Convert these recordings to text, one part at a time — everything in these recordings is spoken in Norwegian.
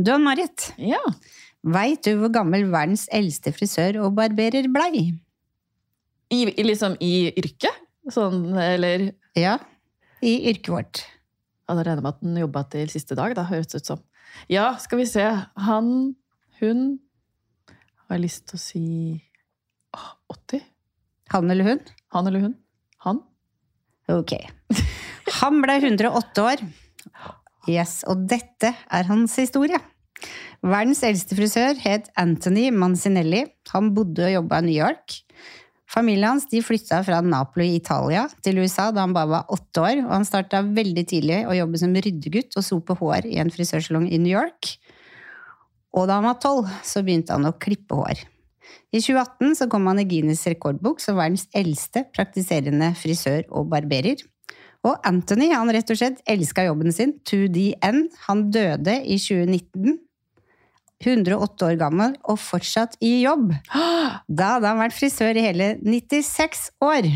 Du Ann-Marit, Ja. veit du hvor gammel verdens eldste frisør og barberer blei? I, liksom i yrket? Sånn, eller Ja, i yrket vårt. Ja, da regner jeg med at den jobba til siste dag, da, høres det ut som. Ja, skal vi se. Han, hun Har jeg lyst til å si 80? Han eller hun? Han eller hun? Han? Ok. Han ble 108 år. Yes, og dette er hans historie. Verdens eldste frisør het Anthony Mancinelli. Han bodde og jobba i New York. Familien hans de flytta fra Napoli i Italia til USA da han bare var åtte år. og Han starta veldig tidlig å jobbe som ryddegutt og sope hår i en frisørsalong i New York. Og da han var tolv, så begynte han å klippe hår. I 2018 så kom han i Guinness rekordbok som verdens eldste praktiserende frisør og barberer. Og Anthony han rett og slett elska jobben sin to the end. Han døde i 2019, 108 år gammel og fortsatt i jobb. Da hadde han vært frisør i hele 96 år.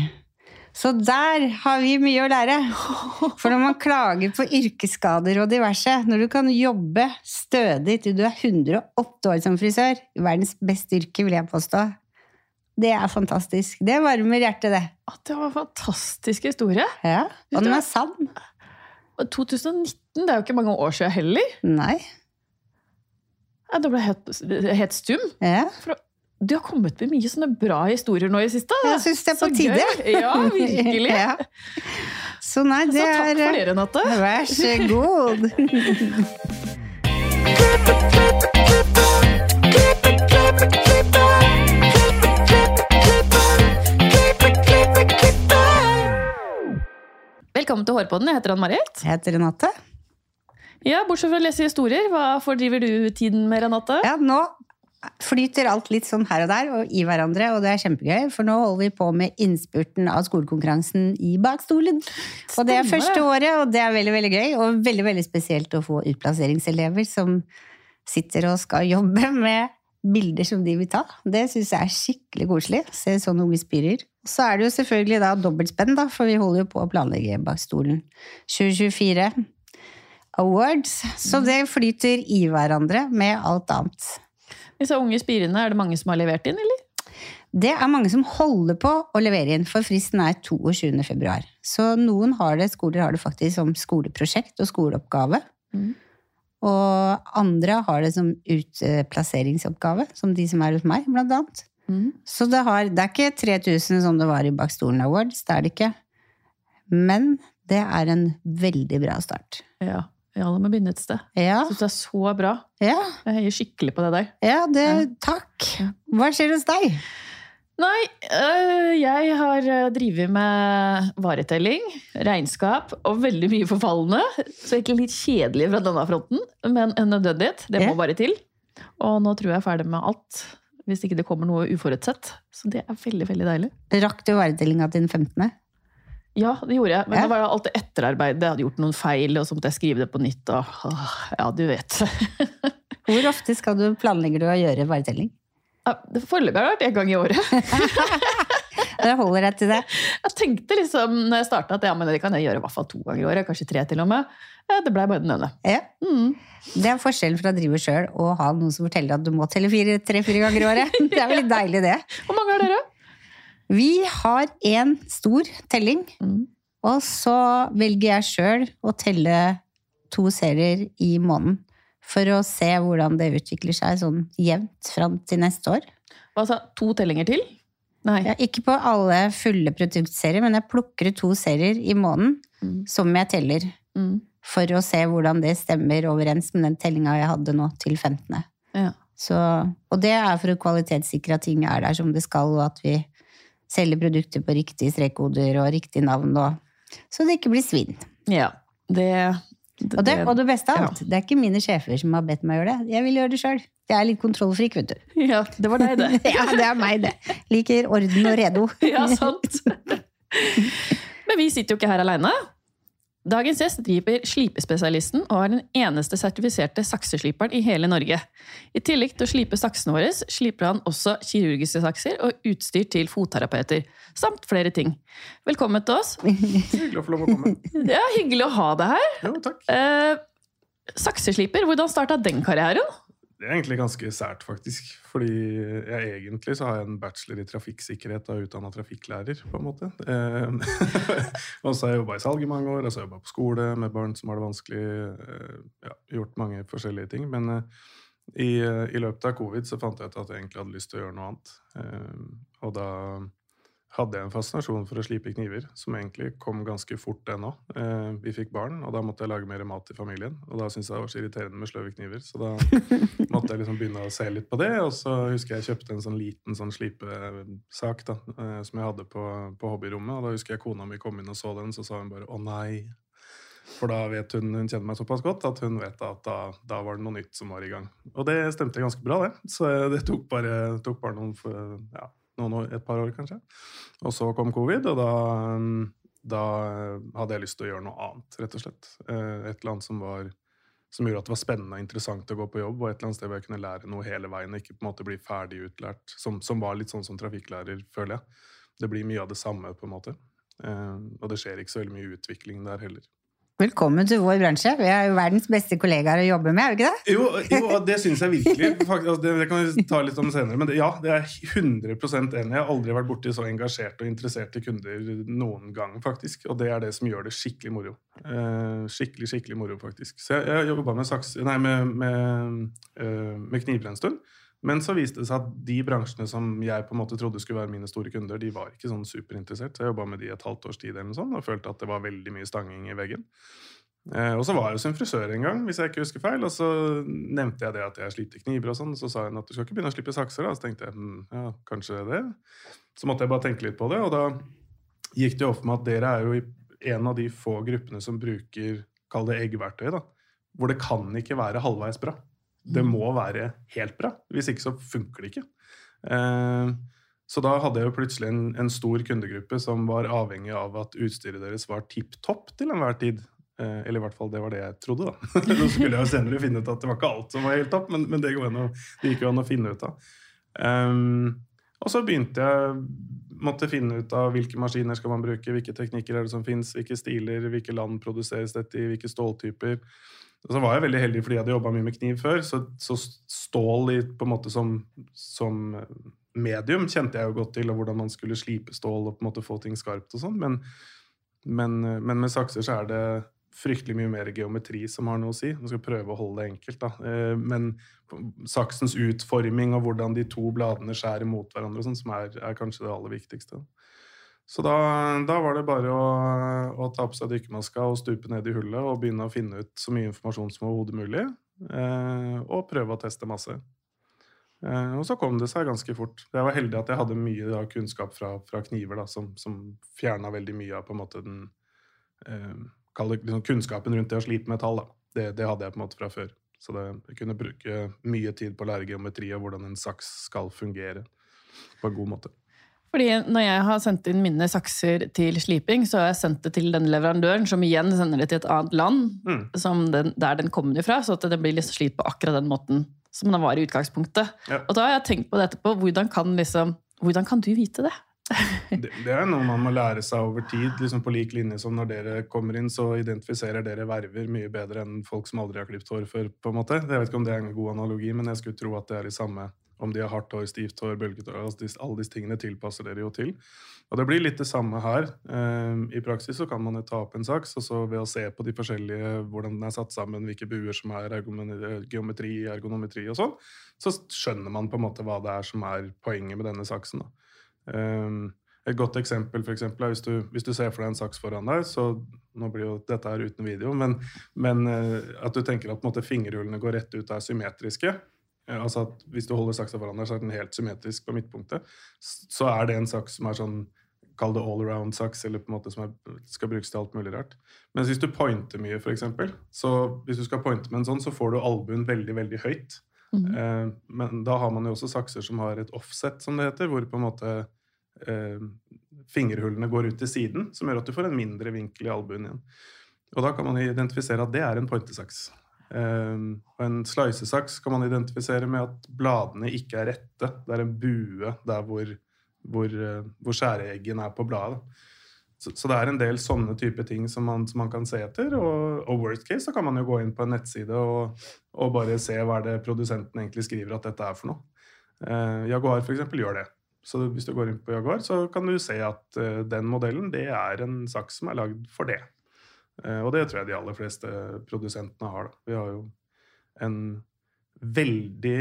Så der har vi mye å lære. For når man klager på yrkesskader og diverse, når du kan jobbe stødig til du er 108 år som frisør, verdens beste yrke, vil jeg påstå, det er fantastisk. Det varmer hjertet, det. At det var en fantastisk historie. Ja, Og den er sann. 2019, det er jo ikke mange år siden heller. Nei. Ja, Da ble jeg helt, helt stum. Ja. For du har kommet med mye sånne bra historier nå i siste. Jeg syns det er på Så tide. gøy. Ja, virkelig. Ja. Så nei, det Så takk er for det, Renate. Vær så god. Velkommen til Hårpodden. Jeg heter Ann-Marit. Jeg heter Renate. Ja, bortsett fra å lese historier, hva fordriver du tiden med, Renate? Ja, nå flyter alt litt sånn her og der og i hverandre, og det er kjempegøy, for nå holder vi på med innspurten av skolekonkurransen i bakstolen. Og det er første året, og det er veldig, veldig gøy, og veldig, veldig spesielt å få utplasseringselever som sitter og skal jobbe med bilder som de vil ta. Det syns jeg er skikkelig koselig. Se sånne unge spirer. Så er det jo selvfølgelig da dobbeltspenn, da, for vi holder jo på å planlegge bakstolen 2024 Awards. Så det flyter i hverandre med alt annet. Disse unge spirene, er det mange som har levert inn, eller? Det er mange som holder på å levere inn, for fristen er 22. februar. Så noen har det, skoler har det faktisk som skoleprosjekt og skoleoppgave. Mm. Og andre har det som utplasseringsoppgave, som de som er hos meg, blant annet. Mm. Så det, har, det er ikke 3000 som det var i Bakstolen Awards, det er det ikke. Men det er en veldig bra start. Ja. ja, det må begynne et sted. Ja, syns det er så bra. ja, Jeg heier skikkelig på det der. ja det, takk. Hva skjer hos deg? Nei, øh, jeg har øh, drevet med varetelling, regnskap og veldig mye forfallende. Så egentlig litt kjedelig fra denne fronten, men en nødvendighet. Det må bare til. Og nå tror jeg er ferdig med alt. Hvis ikke det kommer noe uforutsett. Så det er veldig, veldig deilig. Rakk du varetellinga til den 15.? Ja, det gjorde jeg. Men Ja. det var alt det etterarbeidet. Jeg hadde gjort noen feil, og så måtte jeg skrive det på nytt. Og, åh, ja, du vet. Hvor ofte skal du planlegger du å gjøre varetelling? Foreløpig har det vært én gang i året. Det holder deg til det. Jeg tenkte liksom når jeg starta at ja, men det kan jeg gjøre i hvert fall to ganger i året. Kanskje tre til og med. Ja, det blei bare den ene. Ja. Mm. Det er forskjellen fra å drive sjøl og ha noen som forteller at du må telle fire, tre-fire ganger i året. Det er veldig deilig, det. Hvor mange har dere? Vi har én stor telling, Mm. og så velger jeg sjøl å telle to serier i måneden. For å se hvordan det utvikler seg sånn jevnt fram til neste år. Hva sa To tellinger til? Nei. Ja, ikke på alle fulle produktserier, men jeg plukker ut to serier i måneden Mm. som jeg teller. Mm. For å se hvordan det stemmer overens med den tellinga jeg hadde nå til 15. Ja. Så, og det er for å kvalitetssikre at ting er der som det skal, og at vi selger produkter på riktige strekkoder og riktig navn, og, så det ikke blir svinn. ja. Det, det, Og det, og det beste av ja. alt, det er ikke mine sjefer som har bedt meg gjøre det. Jeg vil gjøre det sjøl. Jeg er litt kontrollfrik, vet du. Ja, det var deg, det. Ja, det er meg, det. Liker orden og redo. Ja, sant. Men vi sitter jo ikke her aleine. Dagens gjest driver slipespesialisten og er den eneste sertifiserte saksesliperen i hele Norge. I tillegg til å slipe saksene våre, sliper han også kirurgiske sakser og utstyr til fotterapeuter. Samt flere ting. Velkommen til oss. Hyggelig å få lov å komme. Er hyggelig å ha deg her. Jo, takk. Eh, Saksesliper, hvordan starta den karrieren? Det er egentlig ganske sært, faktisk. Fordi jeg egentlig så har jeg en bachelor i trafikksikkerhet og er utdanna trafikklærer, på en måte. Eh, og så har jeg jobba i salg i mange år, og så har jeg jobba på skole med barn som har det vanskelig. Eh, ja, gjort mange forskjellige ting. Men eh, i, i, løpet av covid så fant jeg ut at jeg egentlig hadde lyst til å gjøre noe annet. Eh, og da hadde jeg en fascinasjon for å slipe kniver, som egentlig kom ganske fort, det nå. Eh, vi fikk barn, og da måtte jeg lage mer mat til familien. Og da syntes jeg det var så irriterende med sløve kniver, så da måtte jeg liksom begynne å se litt på det. Og så husker jeg jeg kjøpte en sånn liten sånn slipesak da, eh, som jeg hadde på, på, hobbyrommet. Og da husker jeg kona mi kom inn og så den, så sa hun bare 'å nei'. For da vet hun hun kjenner meg såpass godt at hun vet at da, da var det noe nytt som var i gang. Og det stemte ganske bra, det. Så det tok bare, tok bare noen for, ja, noen, et par år, kanskje. Og så kom covid, og da, da, hadde jeg lyst til å gjøre noe annet, rett og slett. Eh, et eller annet som, var, som gjorde at det var spennende og interessant å gå på jobb, og et eller annet sted hvor jeg kunne lære noe hele veien, og ikke på en måte bli ferdig utlært, som, som var litt sånn som trafikklærer, føler jeg. Det blir mye av det samme, på en måte. Eh, og det skjer ikke så veldig mye utvikling der heller. Velkommen til vår bransje. Vi er jo verdens beste kollegaer å jobbe med, er vi ikke det? Jo, jo det syns jeg virkelig. Faktisk, altså, det, det, kan vi ta litt om senere. Men det, ja, det er 100% enig. Jeg har aldri vært borti så engasjerte og interesserte kunder noen gang, faktisk. Og det er det som gjør det skikkelig moro. Eh, skikkelig, skikkelig moro, faktisk. Så jeg, jeg jobba med, med, med, uh, med kniver en stund. Men så viste det seg at de bransjene som jeg på en måte trodde skulle være mine store kunder, de var ikke sånn superinteressert. Så jeg jobba med de et halvt års tid eller noe sånt, og følte at det var veldig mye stanging i veggen. Eh, og så var jeg hos en frisør en gang, hvis jeg ikke husker feil, og så nevnte jeg det at jeg sliter kniver og sånn. Så sa hun at du skal ikke begynne å slippe sakser, da. Så tenkte jeg hm, ja, kanskje det. Så måtte jeg bare tenke litt på det, og da gikk det jo opp med at dere er jo en av de få gruppene som bruker, kall det eggverktøy, da. Hvor det kan ikke være halvveis bra. Det mm. må være helt bra. Hvis ikke så funker det ikke. Eh, så da hadde jeg jo plutselig en, en, stor kundegruppe som var avhengig av at utstyret deres var tipp topp til enhver tid. Eh, eller i hvert fall det var det jeg trodde, da. Så skulle jeg jo senere finne ut at det var ikke alt som var helt topp, men, men det, det, gikk jo an å finne ut av. Um, og så begynte jeg måtte finne ut av hvilke maskiner skal man bruke, hvilke teknikker er det som fins, hvilke stiler, hvilke land produseres dette i, hvilke ståltyper. Så var jeg veldig heldig fordi jeg hadde jobba mye med kniv før. Så, så stål i, på en måte som, som, medium kjente jeg jo godt til, og hvordan man skulle slipe stål og på en måte få ting skarpt og sånn. Men, men, men, med sakser så er det fryktelig mye mer geometri som har noe å si. Man skal prøve å holde det enkelt, da. Eh, men saksens utforming og hvordan de to bladene skjærer mot hverandre, og sånn, som er, er kanskje det aller viktigste. Så da, da, var det bare å, å, ta på seg dykkermaska og stupe ned i hullet og begynne å finne ut så mye informasjon som overhodet mulig. Eh, og prøve å teste masse. Eh, og så kom det seg ganske fort. Jeg var heldig at jeg hadde mye da, kunnskap fra, fra kniver da, som, som fjerna veldig mye av på en måte den eh, liksom, kunnskapen rundt det å slipe metall. Det, det, hadde jeg på en måte fra før. Så det, jeg kunne bruke mye tid på å lære geometri og hvordan en saks skal fungere på en god måte. Fordi Når jeg har sendt inn mine sakser til sliping, så har jeg sendt det til den leverandøren, som igjen sender det til et annet land, mm. den, der den kommer ifra, så at det blir liksom slitt på akkurat den måten som den var i utgangspunktet. Ja. Og da har jeg tenkt på det etterpå. Hvordan kan, liksom, hvordan kan du vite det? det, det, er noe man må lære seg over tid. liksom På lik linje som når dere kommer inn, så identifiserer dere verver mye bedre enn folk som aldri har klippet hår før. på en måte. Jeg vet ikke om det er en god analogi, men jeg skulle tro at det er i samme om de har hardt hår, stivt hår, bølget hår altså Alle disse tingene tilpasser dere jo til. Og Det blir litt det samme her. Ehm, I praksis så kan man jo ta opp en saks, og så ved å se på de forskjellige, hvordan den er satt sammen, hvilke buer som er geometri, ergonometri og sånn, så skjønner man på en måte hva det er som er poenget med denne saksen. Ehm, et godt eksempel for eksempel, er hvis du, hvis du, ser for deg en saks foran deg, så nå blir jo dette her uten video, men, men eh, at du tenker at måte, fingerhullene går rett ut og er symmetriske. Eh, altså at Hvis du holder saksa foran deg, så er den helt symmetrisk på midtpunktet. Så er det en saks som er sånn Kall det all around-saks, eller på en måte som er, skal brukes til alt mulig rart. Mens hvis du pointer mye, f.eks., så hvis du skal pointe med en sånn, så får du albuen veldig, veldig høyt. Mm -hmm. eh, men da har man jo også sakser som har et offset, som det heter, hvor på en måte eh, fingerhullene går ut til siden, som gjør at du får en mindre vinkel i albuen igjen. Og da kan man identifisere at det er en pointesaks. Um, og en slicesaks kan man identifisere med at bladene ikke er rette. Det er en bue der hvor, hvor, uh, hvor skjæreeggen er på bladet. så, så det er en del sånne type ting som man, som man kan se etter. Og, og, worst case så kan man jo gå inn på en nettside og, og bare se hva er det produsenten egentlig skriver at dette er for noe. Eh, Jaguar eksempel gjør det. Så hvis du går inn på Jaguar, så kan du se at eh, den modellen det er en saks som er lagd for det. Eh, og det tror jeg de aller fleste produsentene har. Da. Vi har jo en veldig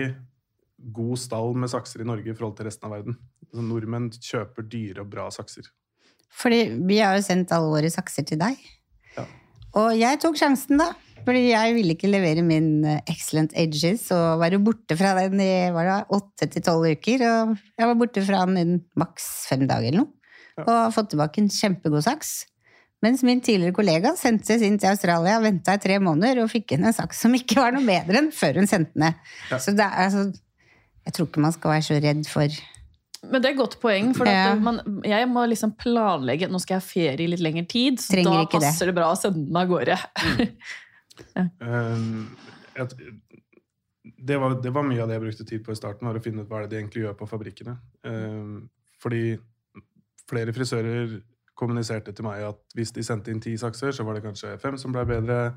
god stall med sakser i Norge i forhold til resten av verden. Så nordmenn kjøper dyre og bra sakser. Fordi vi har jo sendt alle våre sakser til deg. Ja. Og jeg tok sjansen, da. Fordi jeg ville ikke levere min eh, Excellent Edges og være borte fra den i åtte til tolv uker. Og jeg var borte fra den maks fem dager eller noe. Ja. Og har fått tilbake en kjempegod saks. Mens min tidligere kollega sendte sin til Australia, venta i tre måneder og fikk inn en sak som ikke var noe bedre enn før hun sendte den ned. Ja. Så det er, altså, jeg tror ikke man skal være så redd for Men det er et godt poeng, for at Ja. man, jeg må liksom planlegge Nå skal jeg ha ferie i litt lengre tid, så Trenger da passer det. det. bra å sende den av gårde. Um, et, det, var, det var mye av det jeg brukte tid på i starten, var å finne ut hva det de egentlig gjør på fabrikkene. Um, fordi flere frisører kommuniserte til meg at hvis de sendte inn ti sakser, så var det kanskje fem som ble bedre,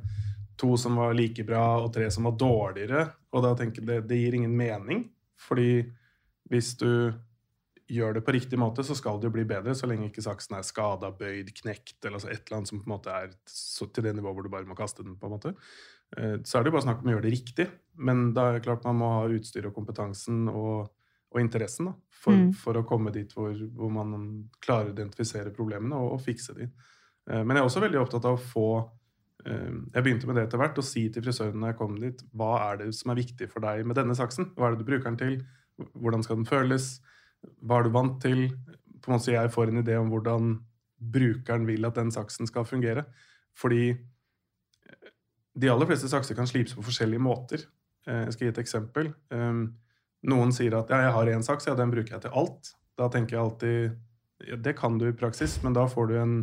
to som var like bra, og tre som var dårligere. Og da tenker jeg det, det gir ingen mening, fordi hvis du gjør det på riktig måte, så skal det jo bli bedre, så lenge ikke saksen er skada, bøyd, knekt, eller altså et eller annet som på en måte er til det nivået hvor du bare må kaste den. på en måte. Eh, Så er det jo bare snakk om å gjøre det riktig, men da er det klart man må ha utstyr og kompetansen og, og interessen da, for, Mm. for å komme dit hvor, hvor man klarer å identifisere problemene og, og fikse de. Eh, Men jeg er også veldig opptatt av å få eh, Jeg begynte med det etter hvert, å si til frisøren når jeg kom dit, hva er det som er viktig for deg med denne saksen? Hva er det du bruker den til? Hvordan skal den føles? Hva er du vant til? På en måte så jeg får en idé om hvordan brukeren vil at den saksen skal fungere. Fordi eh, de aller fleste sakser kan slipes på forskjellige måter. Jeg skal gi et eksempel. Um, Noen sier at ja, jeg har én saks, ja, den bruker jeg til alt. Da tenker jeg alltid ja, det kan du i praksis, men da får du en,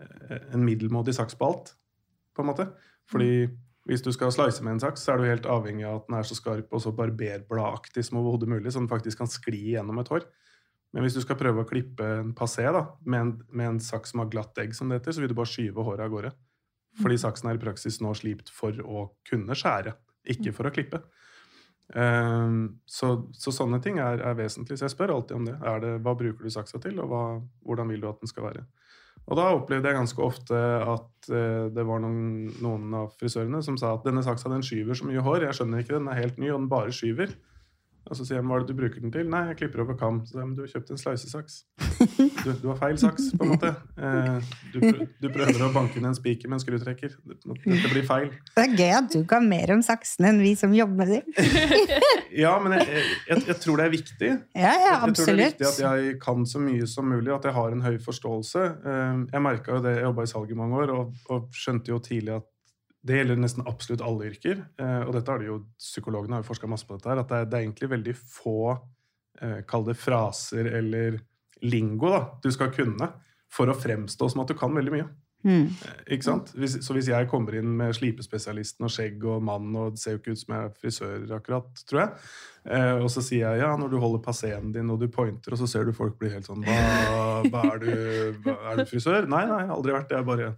eh, en middelmådig saks på alt, på en måte. Fordi hvis du skal slice med en saks, så er du helt avhengig av at den er så skarp og så barberbladaktig som overhodet mulig, så den faktisk kan skli gjennom et hår. Men hvis du skal prøve å klippe en passé da, med en, med en saks som har glatt egg, som det heter, så vil du bare skyve håret av gårde. Fordi saksen er i praksis nå slipt for å kunne skjære, ikke for å klippe. Ehm, så, så sånne ting er, er vesentlig. Så jeg spør alltid om det. Det hva bruker du saksa til, og hva, hvordan vil du at den skal være? Og da opplevde jeg ganske ofte at eh, det var noen, noen av frisørene som sa at denne saksa den skyver så mye hår, jeg skjønner ikke, den er helt ny, og den bare skyver. Og så sier jeg, hva er det du bruker den til? Nei, jeg klipper over kam. Så sier de du har kjøpt en slicesaks. Du, du har feil saks, på en måte. Eh, du, du prøver å banke inn en spiker med en skrutrekker. Dette blir feil. Det er gøy at du kan mer om saksene enn vi som jobber med dem. Ja, men jeg, jeg, jeg tror det er viktig. Ja, ja, Jeg tror det er viktig at jeg kan så mye som mulig, at jeg har en høy forståelse. Eh, Jeg merka jo det, jeg jobba i salg i mange år, og, og skjønte jo tidlig at det gjelder nesten absolutt alle yrker. Eh, Og dette har de jo, psykologene har jo forska masse på dette her, at det er, det er egentlig veldig få eh, Kall det fraser eller lingo da, du skal kunne for å fremstå som at du kan veldig mye. Mm. Ikke sant? Hvis, så hvis jeg kommer inn med slipespesialisten og skjegg og mann, og det ser jo ikke ut som jeg er frisør akkurat, tror jeg, eh, og så sier jeg ja, når du holder passeen din og du pointer, og så ser du folk bli helt sånn hva, hva er, du, hva, er du frisør? Nei, nei, aldri vært det. Jeg bare,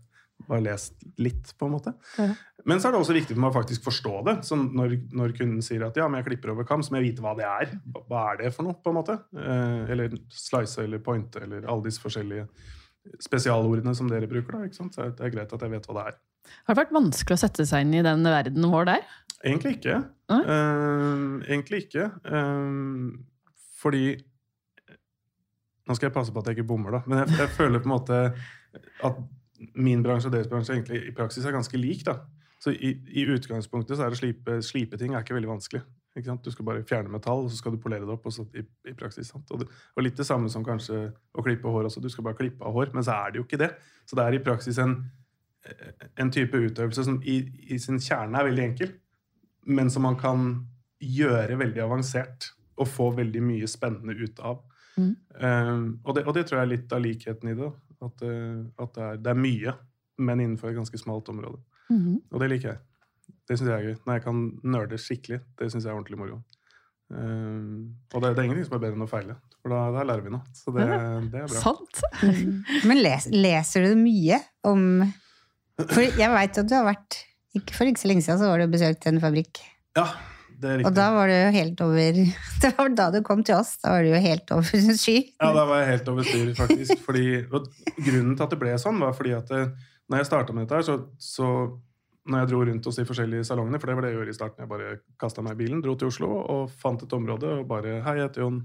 bare lest litt, på en måte. Ja. Men så er det også viktig for meg å faktisk forstå det. Så når, når kunden sier at ja, men jeg klipper over kam, så må jeg vite hva det er. Hva- er det for noe, på en måte? Eh, eller slice eller pointe eller alle disse forskjellige spesialordene som dere bruker. da, ikke sant? Så det er greit at jeg vet hva det er. Har det vært vanskelig å sette seg inn i den verdenen vår der? Egentlig ikke. Eh, egentlig ikke. Eh, fordi Nå skal jeg passe på at jeg ikke bommer, da. Men jeg, jeg føler på en måte at min bransje og deres bransje egentlig i praksis er ganske lik. da. Så i, i utgangspunktet så er det slipe, slipe ting er ikke veldig vanskelig. Ikke sant? Du skal bare fjerne metall, og så skal du polere det opp. og så i, i praksis. Sant? Og, det, og litt det samme som kanskje å klippe hår også. Du skal bare klippe av hår, men så er det jo ikke det. Så det er i praksis en, en type utøvelse som i, i sin kjerne er veldig enkel, men som man kan gjøre veldig avansert og få veldig mye spennende ut av. Mm. Um, og, det, og det tror jeg er litt av likheten i det. At, eh, at det, er, det er mye, men innenfor et ganske smalt område. Mhm. Og det liker jeg. Det syns jeg er gøy. Når jeg kan nerde skikkelig, det syns jeg er ordentlig moro. Um, og det, det, er ingenting som er bedre enn å feile, for da, da lærer vi noe. Så det, det er bra. Sant? Men les, leser du mye om For jeg veit at du har vært ikke For ikke så lenge siden så var du og besøkte en fabrikk. Ja. Og da var det jo helt over Det var da du kom til oss. Da var du jo helt over sky. Ja, da var jeg helt over styr, faktisk. Fordi, grunnen til at det ble sånn, var fordi at det, når jeg starta med dette, her, så, så når jeg dro rundt hos de forskjellige salongene, for det var det jeg gjorde i starten, jeg bare kasta meg i bilen, dro til Oslo og fant et område og bare Hei, jeg heter Jon.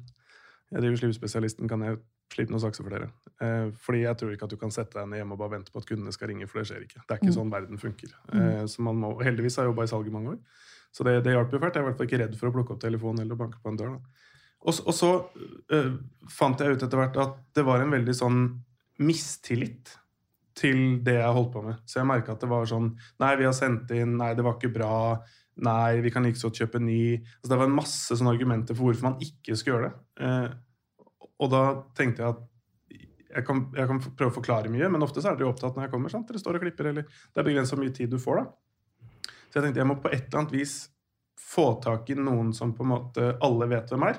Jeg driver Slivspesialisten, kan jeg slipe noen sakser for dere? Eh, fordi jeg tror ikke at du kan sette deg ned hjemme og bare vente på at kundene skal ringe, for det skjer ikke. Det er ikke Mm. sånn verden funker. Eh, så man må, heldigvis har jeg jobba i salg i mange år, så det, det hjalp jo fælt. Jeg er i hvert fall ikke redd for å plukke opp telefonen eller banke på en dør. Og, og så øh, fant jeg ut etter hvert at det var en veldig sånn mistillit til det jeg holdt på med. Så jeg merka at det var sånn Nei, vi har sendt inn. Nei, det var ikke bra. Nei, vi kan like så godt kjøpe ny. Altså, det var en masse sånne argumenter for hvorfor man ikke skulle gjøre det. Eh, og da tenkte jeg at jeg kan, jeg kan prøve å forklare mye, men ofte så er dere opptatt når jeg kommer. sant? Dere står og klipper, eller Det er begrenset hvor mye tid du får, da. Så jeg tenkte jeg må på et eller annet vis få tak i noen som på en måte alle vet hvem er,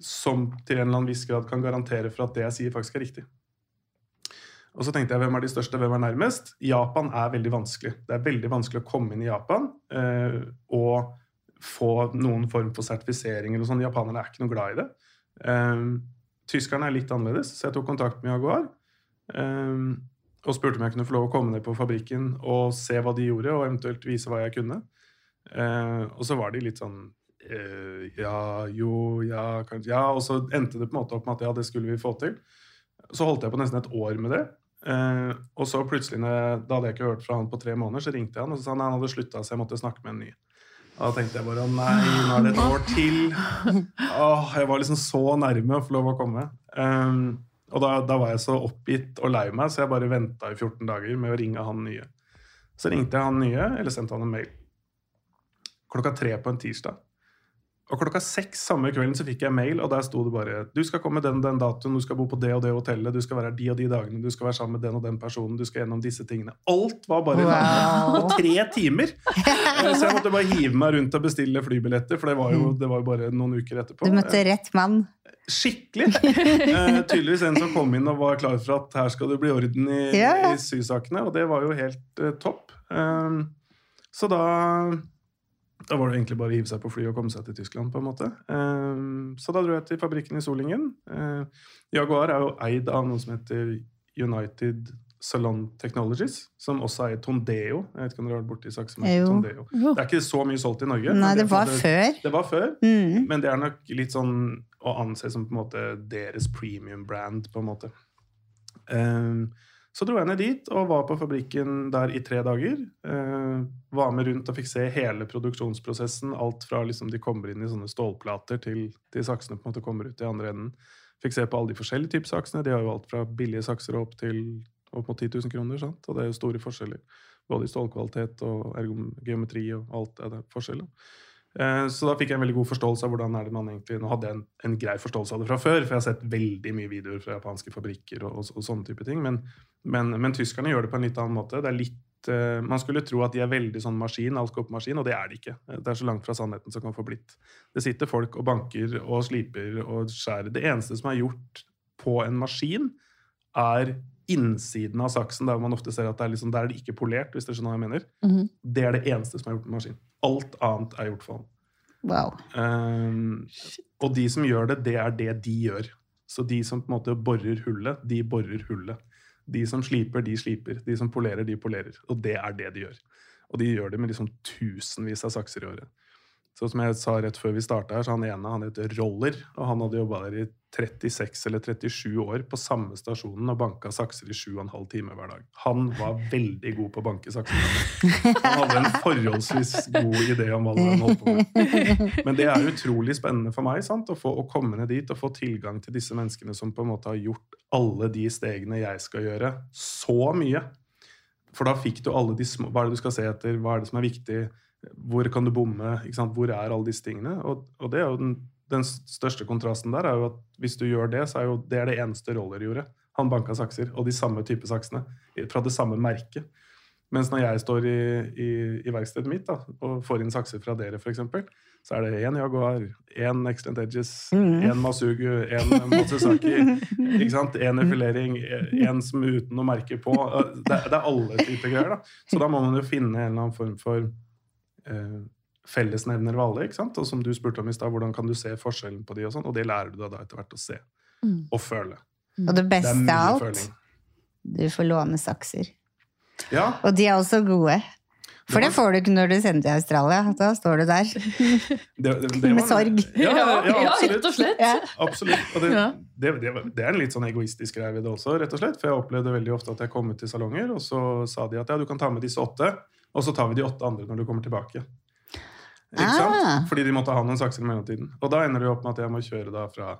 som til en eller annen viss grad kan garantere for at det jeg sier, faktisk er riktig. Og så tenkte jeg hvem er de største, hvem er nærmest? Japan er veldig vanskelig. Det er veldig vanskelig å komme inn i Japan eh, og få noen form for sertifisering eller sånn. Japanerne er ikke noe glad i det. Eh, tyskerne er litt annerledes, så jeg tok kontakt med Jaguar. Eh, og spurte om jeg kunne få lov å komme ned på fabrikken og se hva de gjorde, og eventuelt vise hva jeg kunne. Eh, og så var de litt sånn eh, Ja, jo, ja, kanskje Ja. Og så endte det på en måte opp med at ja, det skulle vi få til. Så holdt jeg på nesten et år med det. Eh, og så plutselig, da hadde jeg ikke hørt fra han på tre måneder, så ringte jeg han og så sa han han hadde slutta, så jeg måtte snakke med en ny. Da tenkte jeg bare nei, nå er det et år til. Åh, jeg var liksom så nærme å få lov å komme. Um, og da, da var jeg så oppgitt og lei meg, så jeg bare venta i 14 dager med å ringe han nye. Så ringte jeg han nye, eller sendte han en mail. Klokka tre på en tirsdag. Og klokka seks samme kvelden så fikk jeg mail, og der sto det bare Du skal komme den den datoen, du skal bo på det og det hotellet, du skal være her de og de dagene, du skal være sammen med den og den personen, du skal gjennom disse tingene. Alt var bare Wow. på tre timer! Eh, Så jeg måtte bare hive meg rundt og bestille flybilletter, for det var jo, det var jo bare noen uker etterpå. Du møtte rett mann. Skikkelig! Eh, tydeligvis en som kom inn og var klar for at her skal det bli orden i, Ja, i sysakene, og det var jo helt eh, topp. Eh, så da da var det egentlig bare å hive seg på fly og komme seg til Tyskland. på en måte. Eh, så da dro jeg til fabrikken i Solingen. Eh, Jaguar er jo eid av noe som heter United Salon Technologies, som også eier Tondeo. Jeg vet ikke om dere har vært borti sak som heter Jo. Tondeo. Det er ikke så mye solgt i Norge. Nei, det, det var før. det var før. Mm. Men det er nok litt sånn å anse som på en måte deres premium brand, på en måte. Um, så dro jeg ned dit og var på fabrikken der i tre dager. Eh, var med rundt og fikk se hele produksjonsprosessen. Alt fra liksom de kommer inn i sånne stålplater til, til saksene på en måte kommer ut i andre enden. Fikk se på alle de forskjellige typer saksene. De har jo alt fra billige sakser opp til opp mot 10 000 kroner. Sant? Og det er jo store forskjeller. Både i stålkvalitet og geometri og alt er det forskjeller. Eh, Så da fikk jeg en veldig god forståelse av hvordan er det man egentlig Nå hadde jeg en, en grei forståelse av det fra før, for jeg har sett veldig mye videoer fra japanske fabrikker og, og, og sånne type ting. Men, men, men tyskerne gjør det på en litt annen måte. Det er litt uh, Man skulle tro at de er veldig sånn maskin, alt går på maskin, og det er de ikke. Det er så langt fra sannheten som kan få blitt. Det sitter folk og banker og sliper og skjærer. Det eneste som er gjort på en maskin, er innsiden av saksen, der man ofte ser at det er, liksom, der er det ikke polert, hvis dere skjønner hva jeg mener. Mhm. Det er det eneste som er gjort med maskin. Alt annet er gjort for hånd. Wow. Um, og de som gjør det, det er det de gjør. Så de som på en måte borer hullet, de borer hullet. De som sliper, de sliper. De som polerer, de polerer. Og det er det de gjør. Og de gjør det med liksom tusenvis av sakser i året. Så som jeg sa rett før vi starta her, så han ene han heter Roller, og han hadde jobba der i 36 eller 37 år på samme stasjonen og banka sakser i 7,5 timer hver dag. Han var veldig god på å banke sakser. Han hadde en forholdsvis god idé om hva han holdt på med. Men det er utrolig spennende for meg sant? Å, få, å komme ned dit og få tilgang til disse menneskene som på en måte har gjort alle de stegene jeg skal gjøre, så mye. For da fikk du alle de små Hva er det du skal se etter? Hva er det som er viktig? Hvor kan du bomme? Hvor er alle disse tingene? Og, og det er jo den, den største kontrasten der er jo at hvis du gjør det, så er jo det er det eneste Roller gjorde. Han banka sakser, og de samme type saksene. Fra det samme merket. Mens når jeg står i, i, i verkstedet mitt da, og får inn sakser fra dere, f.eks., så er det én Jaguar, én Extent Edges, Mm. Masugu, én Matsusaki, ikke sant? én effilering, én som uten noe merke på. Det, det er alle typer greier. da. Så da må man jo finne en eller annen form for eh, fellesnevner ved alle. ikke sant? Og som du spurte om i stad, hvordan kan du se forskjellen på de og sånn? Og det lærer du deg da etter hvert å se Mm. og føle. Og det beste er av alt, føling. du får låne sakser. Ja, Og de er også gode. For Det det får du ikke når du sender til Australia. Da står du der. det, det, det Med sorg. Ja, ja, ja, rett og slett. Ja. Absolutt. Og det, Ja. det, det, det er en litt sånn egoistisk greie ved det også, rett og slett. For jeg opplevde veldig ofte at jeg kom ut til salonger, og så sa de at ja, du kan ta med disse åtte, og så tar vi de åtte andre når du kommer tilbake. Ikke Ah. Fordi de måtte ha noen sakser i mellomtiden. Og da ender det opp med at jeg må kjøre da fra